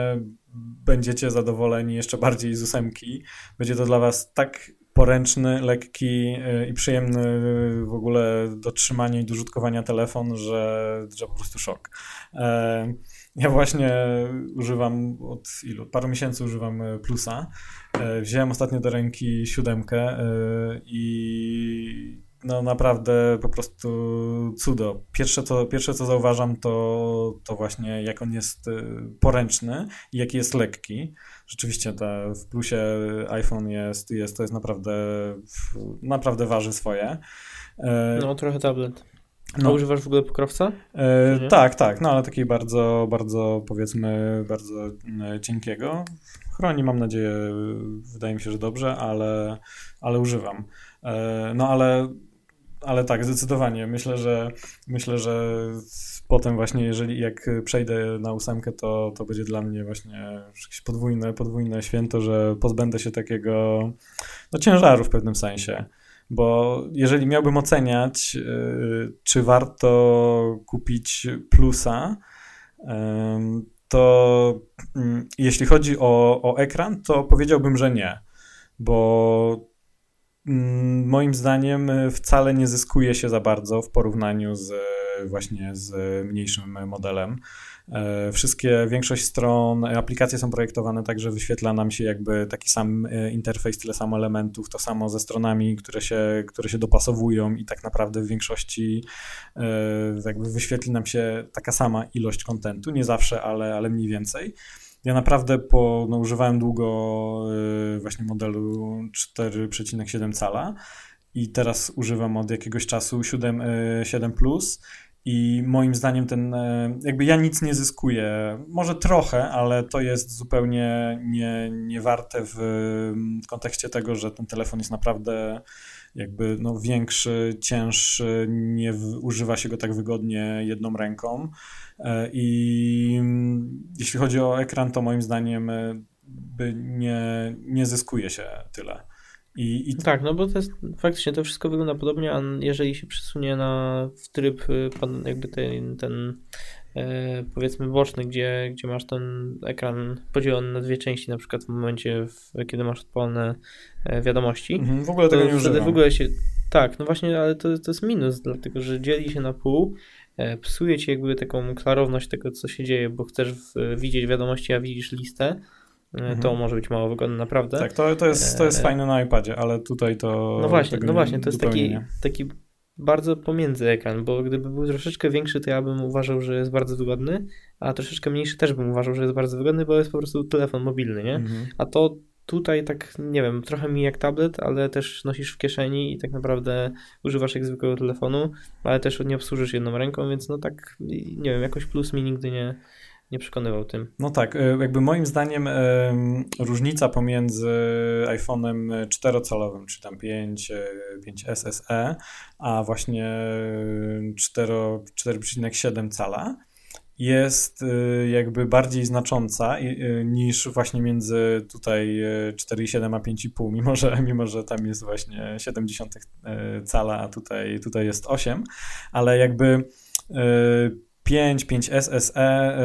będziecie zadowoleni jeszcze bardziej z ósemki. Będzie to dla was tak poręczny, lekki i przyjemny w ogóle do trzymania i do użytkowania telefon, że, że po prostu szok. E, ja właśnie używam od ilu? Paru miesięcy używam e, plusa. E, wziąłem ostatnio do ręki siódemkę i no naprawdę po prostu cudo. Pierwsze co, pierwsze, co zauważam, to, to właśnie jak on jest poręczny i jaki jest lekki. Rzeczywiście ta, w plusie iPhone jest, jest, to jest naprawdę, naprawdę waży swoje. No, trochę tablet. No. A używasz w ogóle pokrowca? E, tak, tak, no ale takiej bardzo, bardzo powiedzmy, bardzo e, cienkiego. Chroni mam nadzieję, wydaje mi się, że dobrze, ale, ale używam. E, no ale, ale tak, zdecydowanie. Myślę, że myślę, że potem właśnie, jeżeli jak przejdę na ósemkę, to, to będzie dla mnie właśnie jakieś podwójne, podwójne święto, że pozbędę się takiego no, ciężaru w pewnym sensie. Bo jeżeli miałbym oceniać, y, czy warto kupić plusa, to mm, jeśli chodzi o, o ekran, to powiedziałbym, że nie. Bo moim zdaniem wcale nie zyskuje się za bardzo w porównaniu z właśnie z mniejszym modelem. E, wszystkie, większość stron, aplikacje są projektowane tak, że wyświetla nam się jakby taki sam e, interfejs, tyle samo elementów, to samo ze stronami, które się, które się dopasowują i tak naprawdę w większości e, jakby wyświetli nam się taka sama ilość kontentu, nie zawsze, ale, ale mniej więcej. Ja naprawdę po, no, używałem długo właśnie modelu 4,7 cala i teraz używam od jakiegoś czasu 7, 7 Plus i moim zdaniem ten, e, jakby ja nic nie zyskuję, może trochę, ale to jest zupełnie nie, nie warte w kontekście tego, że ten telefon jest naprawdę jakby no, większy, cięższy, nie używa się go tak wygodnie jedną ręką. E, I jeśli chodzi o ekran, to moim zdaniem e, by nie, nie zyskuje się tyle. I, i... Tak, no bo to jest, faktycznie to wszystko wygląda podobnie, a jeżeli się przesunie na w tryb y, jakby ten, ten powiedzmy boczny, gdzie, gdzie masz ten ekran podzielony na dwie części, na przykład w momencie, w, kiedy masz odpalone e, wiadomości. Mhm, w ogóle tego nie używam. w ogóle się, tak, no właśnie, ale to, to jest minus, dlatego że dzieli się na pół, e, psuje ci jakby taką klarowność tego, co się dzieje, bo chcesz w, widzieć wiadomości, a widzisz listę, Mhm. To może być mało wygodne, naprawdę. Tak, to, to, jest, to jest e, fajne na iPadzie, ale tutaj to. No właśnie, no właśnie, to jest taki, taki bardzo pomiędzy ekran, bo gdyby był troszeczkę większy, to ja bym uważał, że jest bardzo wygodny, a troszeczkę mniejszy też bym uważał, że jest bardzo wygodny, bo jest po prostu telefon mobilny, nie? Mhm. A to tutaj tak, nie wiem, trochę mi jak tablet, ale też nosisz w kieszeni i tak naprawdę używasz jak zwykłego telefonu, ale też nie obsłużysz jedną ręką, więc no tak, nie wiem, jakoś plus mi nigdy nie, nie przekonywał tym. No tak, e, jakby moim zdaniem różnica pomiędzy iPhone'em 4-calowym, czy tam 5, 5 SSE, a właśnie 4,7 cala jest e, jakby bardziej znacząca e, niż właśnie między tutaj 4,7 a 5,5, mimo że, mimo że tam jest właśnie 70 cala, a tutaj, tutaj jest 8, ale jakby 5, 5 SSE,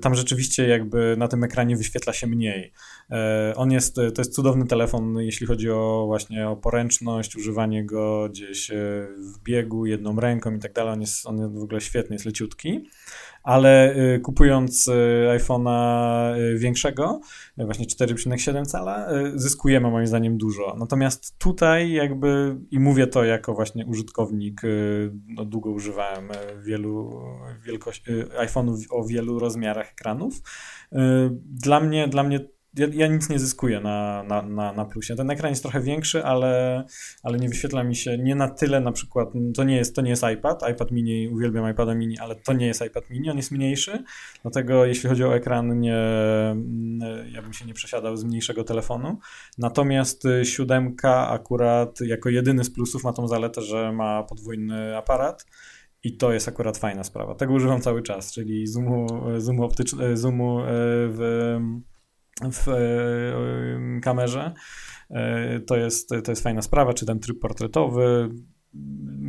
tam rzeczywiście jakby na tym ekranie wyświetla się mniej. E, on jest, to jest cudowny telefon, jeśli chodzi o właśnie o poręczność, używanie go gdzieś e, w biegu jedną ręką i tak dalej. On jest, on jest w ogóle świetny, jest leciutki ale y, kupując iPhone'a większego, właśnie 4,7 cala, zyskujemy moim zdaniem dużo. Natomiast tutaj jakby, i mówię to jako właśnie użytkownik, no długo używałem wielu wielkości iPhone'ów o wielu rozmiarach ekranów, dla mnie, dla mnie ja, ja, nic nie zyskuję na, na, na, na plusie. Ten ekran jest trochę większy, ale, ale nie wyświetla mi się nie na tyle na przykład, to nie jest, to nie jest iPad, iPad mini, uwielbiam iPada mini, ale to nie jest iPad mini, on jest mniejszy, dlatego jeśli chodzi o ekran, nie, ja bym się nie przesiadał z mniejszego telefonu. Natomiast siódemka akurat jako jedyny z plusów ma tą zaletę, że ma podwójny aparat, i to jest akurat fajna sprawa. Tego używam cały czas, czyli zoomu, zoomu, optycz- zoomu w w e, kamerze. E, to jest, to jest fajna sprawa, czy ten tryb portretowy.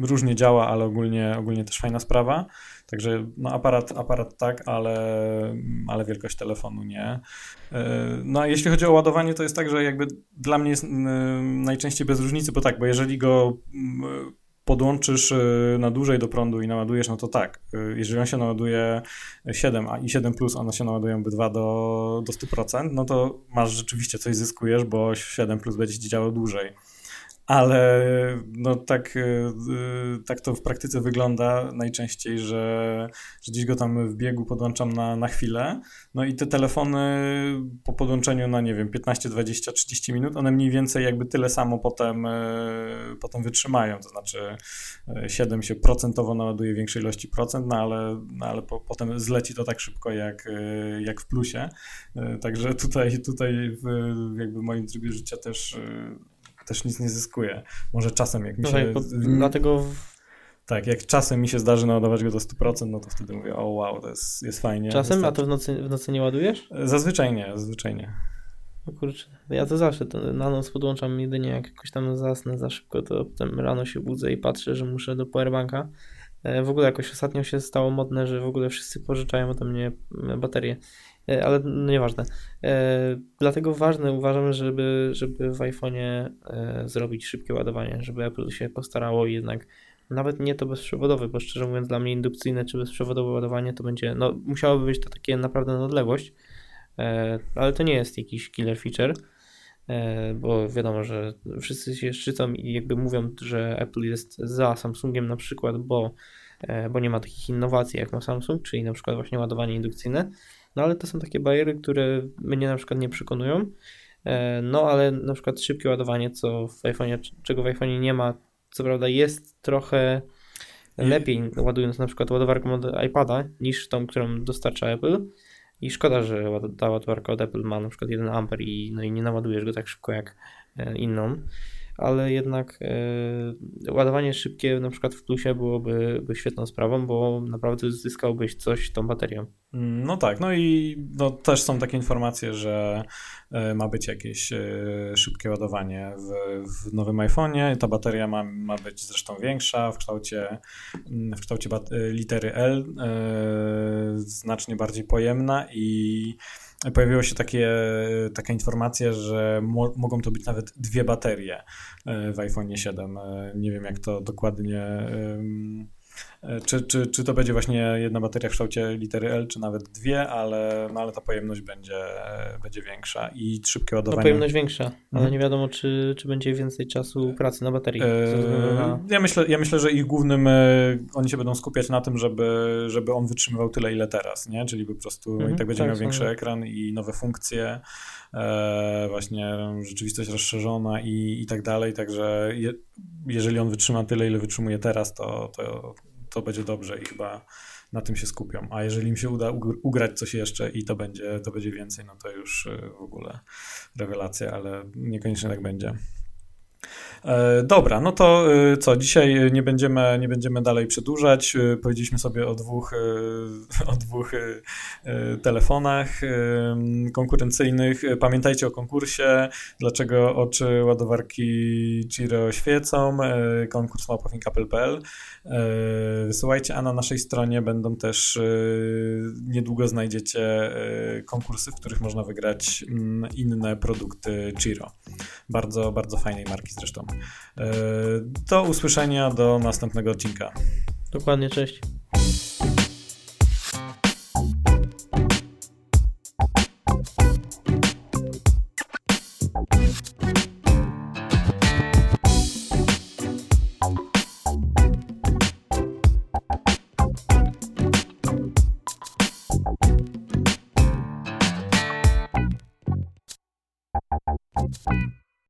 Różnie działa, ale ogólnie, ogólnie też fajna sprawa. Także no aparat, aparat tak, ale, ale wielkość telefonu nie. E, no a jeśli chodzi o ładowanie, to jest tak, że jakby dla mnie jest najczęściej bez różnicy, bo tak, bo jeżeli go podłączysz y, na dłużej do prądu i naładujesz, no to tak, y, jeżeli on się naładuje 7 a i 7 plus, one się naładują obydwa do, do 100%, no to masz rzeczywiście coś zyskujesz, bo 7 plus będzie działał dłużej ale no tak, y, y, tak to w praktyce wygląda najczęściej, że, że gdzieś go tam w biegu podłączam na, na chwilę, no i te telefony po podłączeniu na nie wiem 15, 20, 30 minut, one mniej więcej jakby tyle samo potem, y, potem wytrzymają, to znaczy 7 się procentowo naładuje większej ilości procent, no ale, no ale po, potem zleci to tak szybko jak, jak w plusie, także tutaj, tutaj w jakby moim trybie życia też też nic nie zyskuje. Może czasem jak mi się... Tak, dlatego... Tak, jak czasem mi się zdarzy naładować go do 100%, no to wtedy mówię, o wow, to jest, jest fajnie. Czasem? A to w nocy, w nocy nie ładujesz? Zazwyczaj nie, zazwyczaj nie. No kurczę, ja to zawsze to na noc podłączam jedynie jak jakoś tam zasnę za szybko, to potem rano się budzę i patrzę, że muszę do powerbanka. E, w ogóle jakoś ostatnio się stało modne, że w ogóle wszyscy pożyczają ode mnie baterie. E, ale no nieważne. E, dlatego ważne uważam, żeby, żeby w iPhone'ie e, zrobić szybkie ładowanie, żeby Apple się postarało jednak nawet nie to bezprzewodowe, bo szczerze mówiąc dla mnie indukcyjne czy bezprzewodowe ładowanie to będzie, no musiałoby być to takie naprawdę na odległość, ale to nie jest jakiś killer feature, bo wiadomo, że wszyscy się szczycą i jakby mówią, że Apple jest za Samsungiem na przykład, bo, bo nie ma takich innowacji jak ma Samsung, czyli na przykład właśnie ładowanie indukcyjne, no ale to są takie bariery, które mnie na przykład nie przekonują. E, no ale na przykład szybkie ładowanie, co w iPhone'ie, czego w iPhone'ie nie ma, co prawda jest trochę lepiej ładując na przykład ładowarką od iPada niż tą, którą dostarcza Apple. I szkoda, że ta ładowarka od Apple ma na przykład 1 A i, no i nie naładujesz go tak szybko jak e, inną ale jednak e, ładowanie szybkie na przykład w plusie byłoby by świetną sprawą, bo naprawdę zyskałbyś coś tą baterią. Mm, no tak, no i no, też są takie informacje, że e, ma być jakieś e, szybkie ładowanie w, w nowym iPhone'ie. Ta bateria ma, ma być zresztą większa w kształcie, mm, w kształcie litery L, znacznie bardziej pojemna i pojawiła się takie, taka informacja, że mo mogą to być nawet dwie baterie e, w iPhone 7. E, nie wiem, jak to dokładnie czy, czy, czy to będzie właśnie jedna bateria w kształcie litery L, czy nawet dwie, ale, no ale ta pojemność będzie, będzie większa i szybkie ładowanie. No pojemność większa, ale mhm. nie wiadomo, czy, czy będzie więcej czasu pracy na baterii. Eee, ja, myślę, ja myślę, że ich głównym, e, oni się będą skupiać na tym, żeby, żeby on wytrzymywał tyle, ile teraz, nie? Czyli po prostu mhm, i tak będzie tak, miał większy ekran i nowe funkcje, e, właśnie rzeczywistość rozszerzona i, i tak dalej, także je, jeżeli on wytrzyma tyle, ile wytrzymuje teraz, to, to to będzie dobrze i chyba na tym się skupią. A jeżeli im się uda ugrać coś jeszcze i to będzie, to będzie więcej, no to już y, w ogóle rewelacja, ale niekoniecznie tak będzie. E, dobra, no to y, co, dzisiaj nie będziemy, nie będziemy dalej przedłużać. Powiedzieliśmy sobie o dwóch, o dwóch telefonach konkurencyjnych. Pamiętajcie o konkursie, dlaczego oczy ładowarki Giro świecą. Konkurs małpowink.apple.pl Wysyłajcie, a na naszej stronie będą też niedługo znajdziecie konkursy, w których można wygrać inne produkty Giro. Bardzo, bardzo fajnej marki zresztą. E, do usłyszenia do następnego odcinka. Dokładnie, cześć.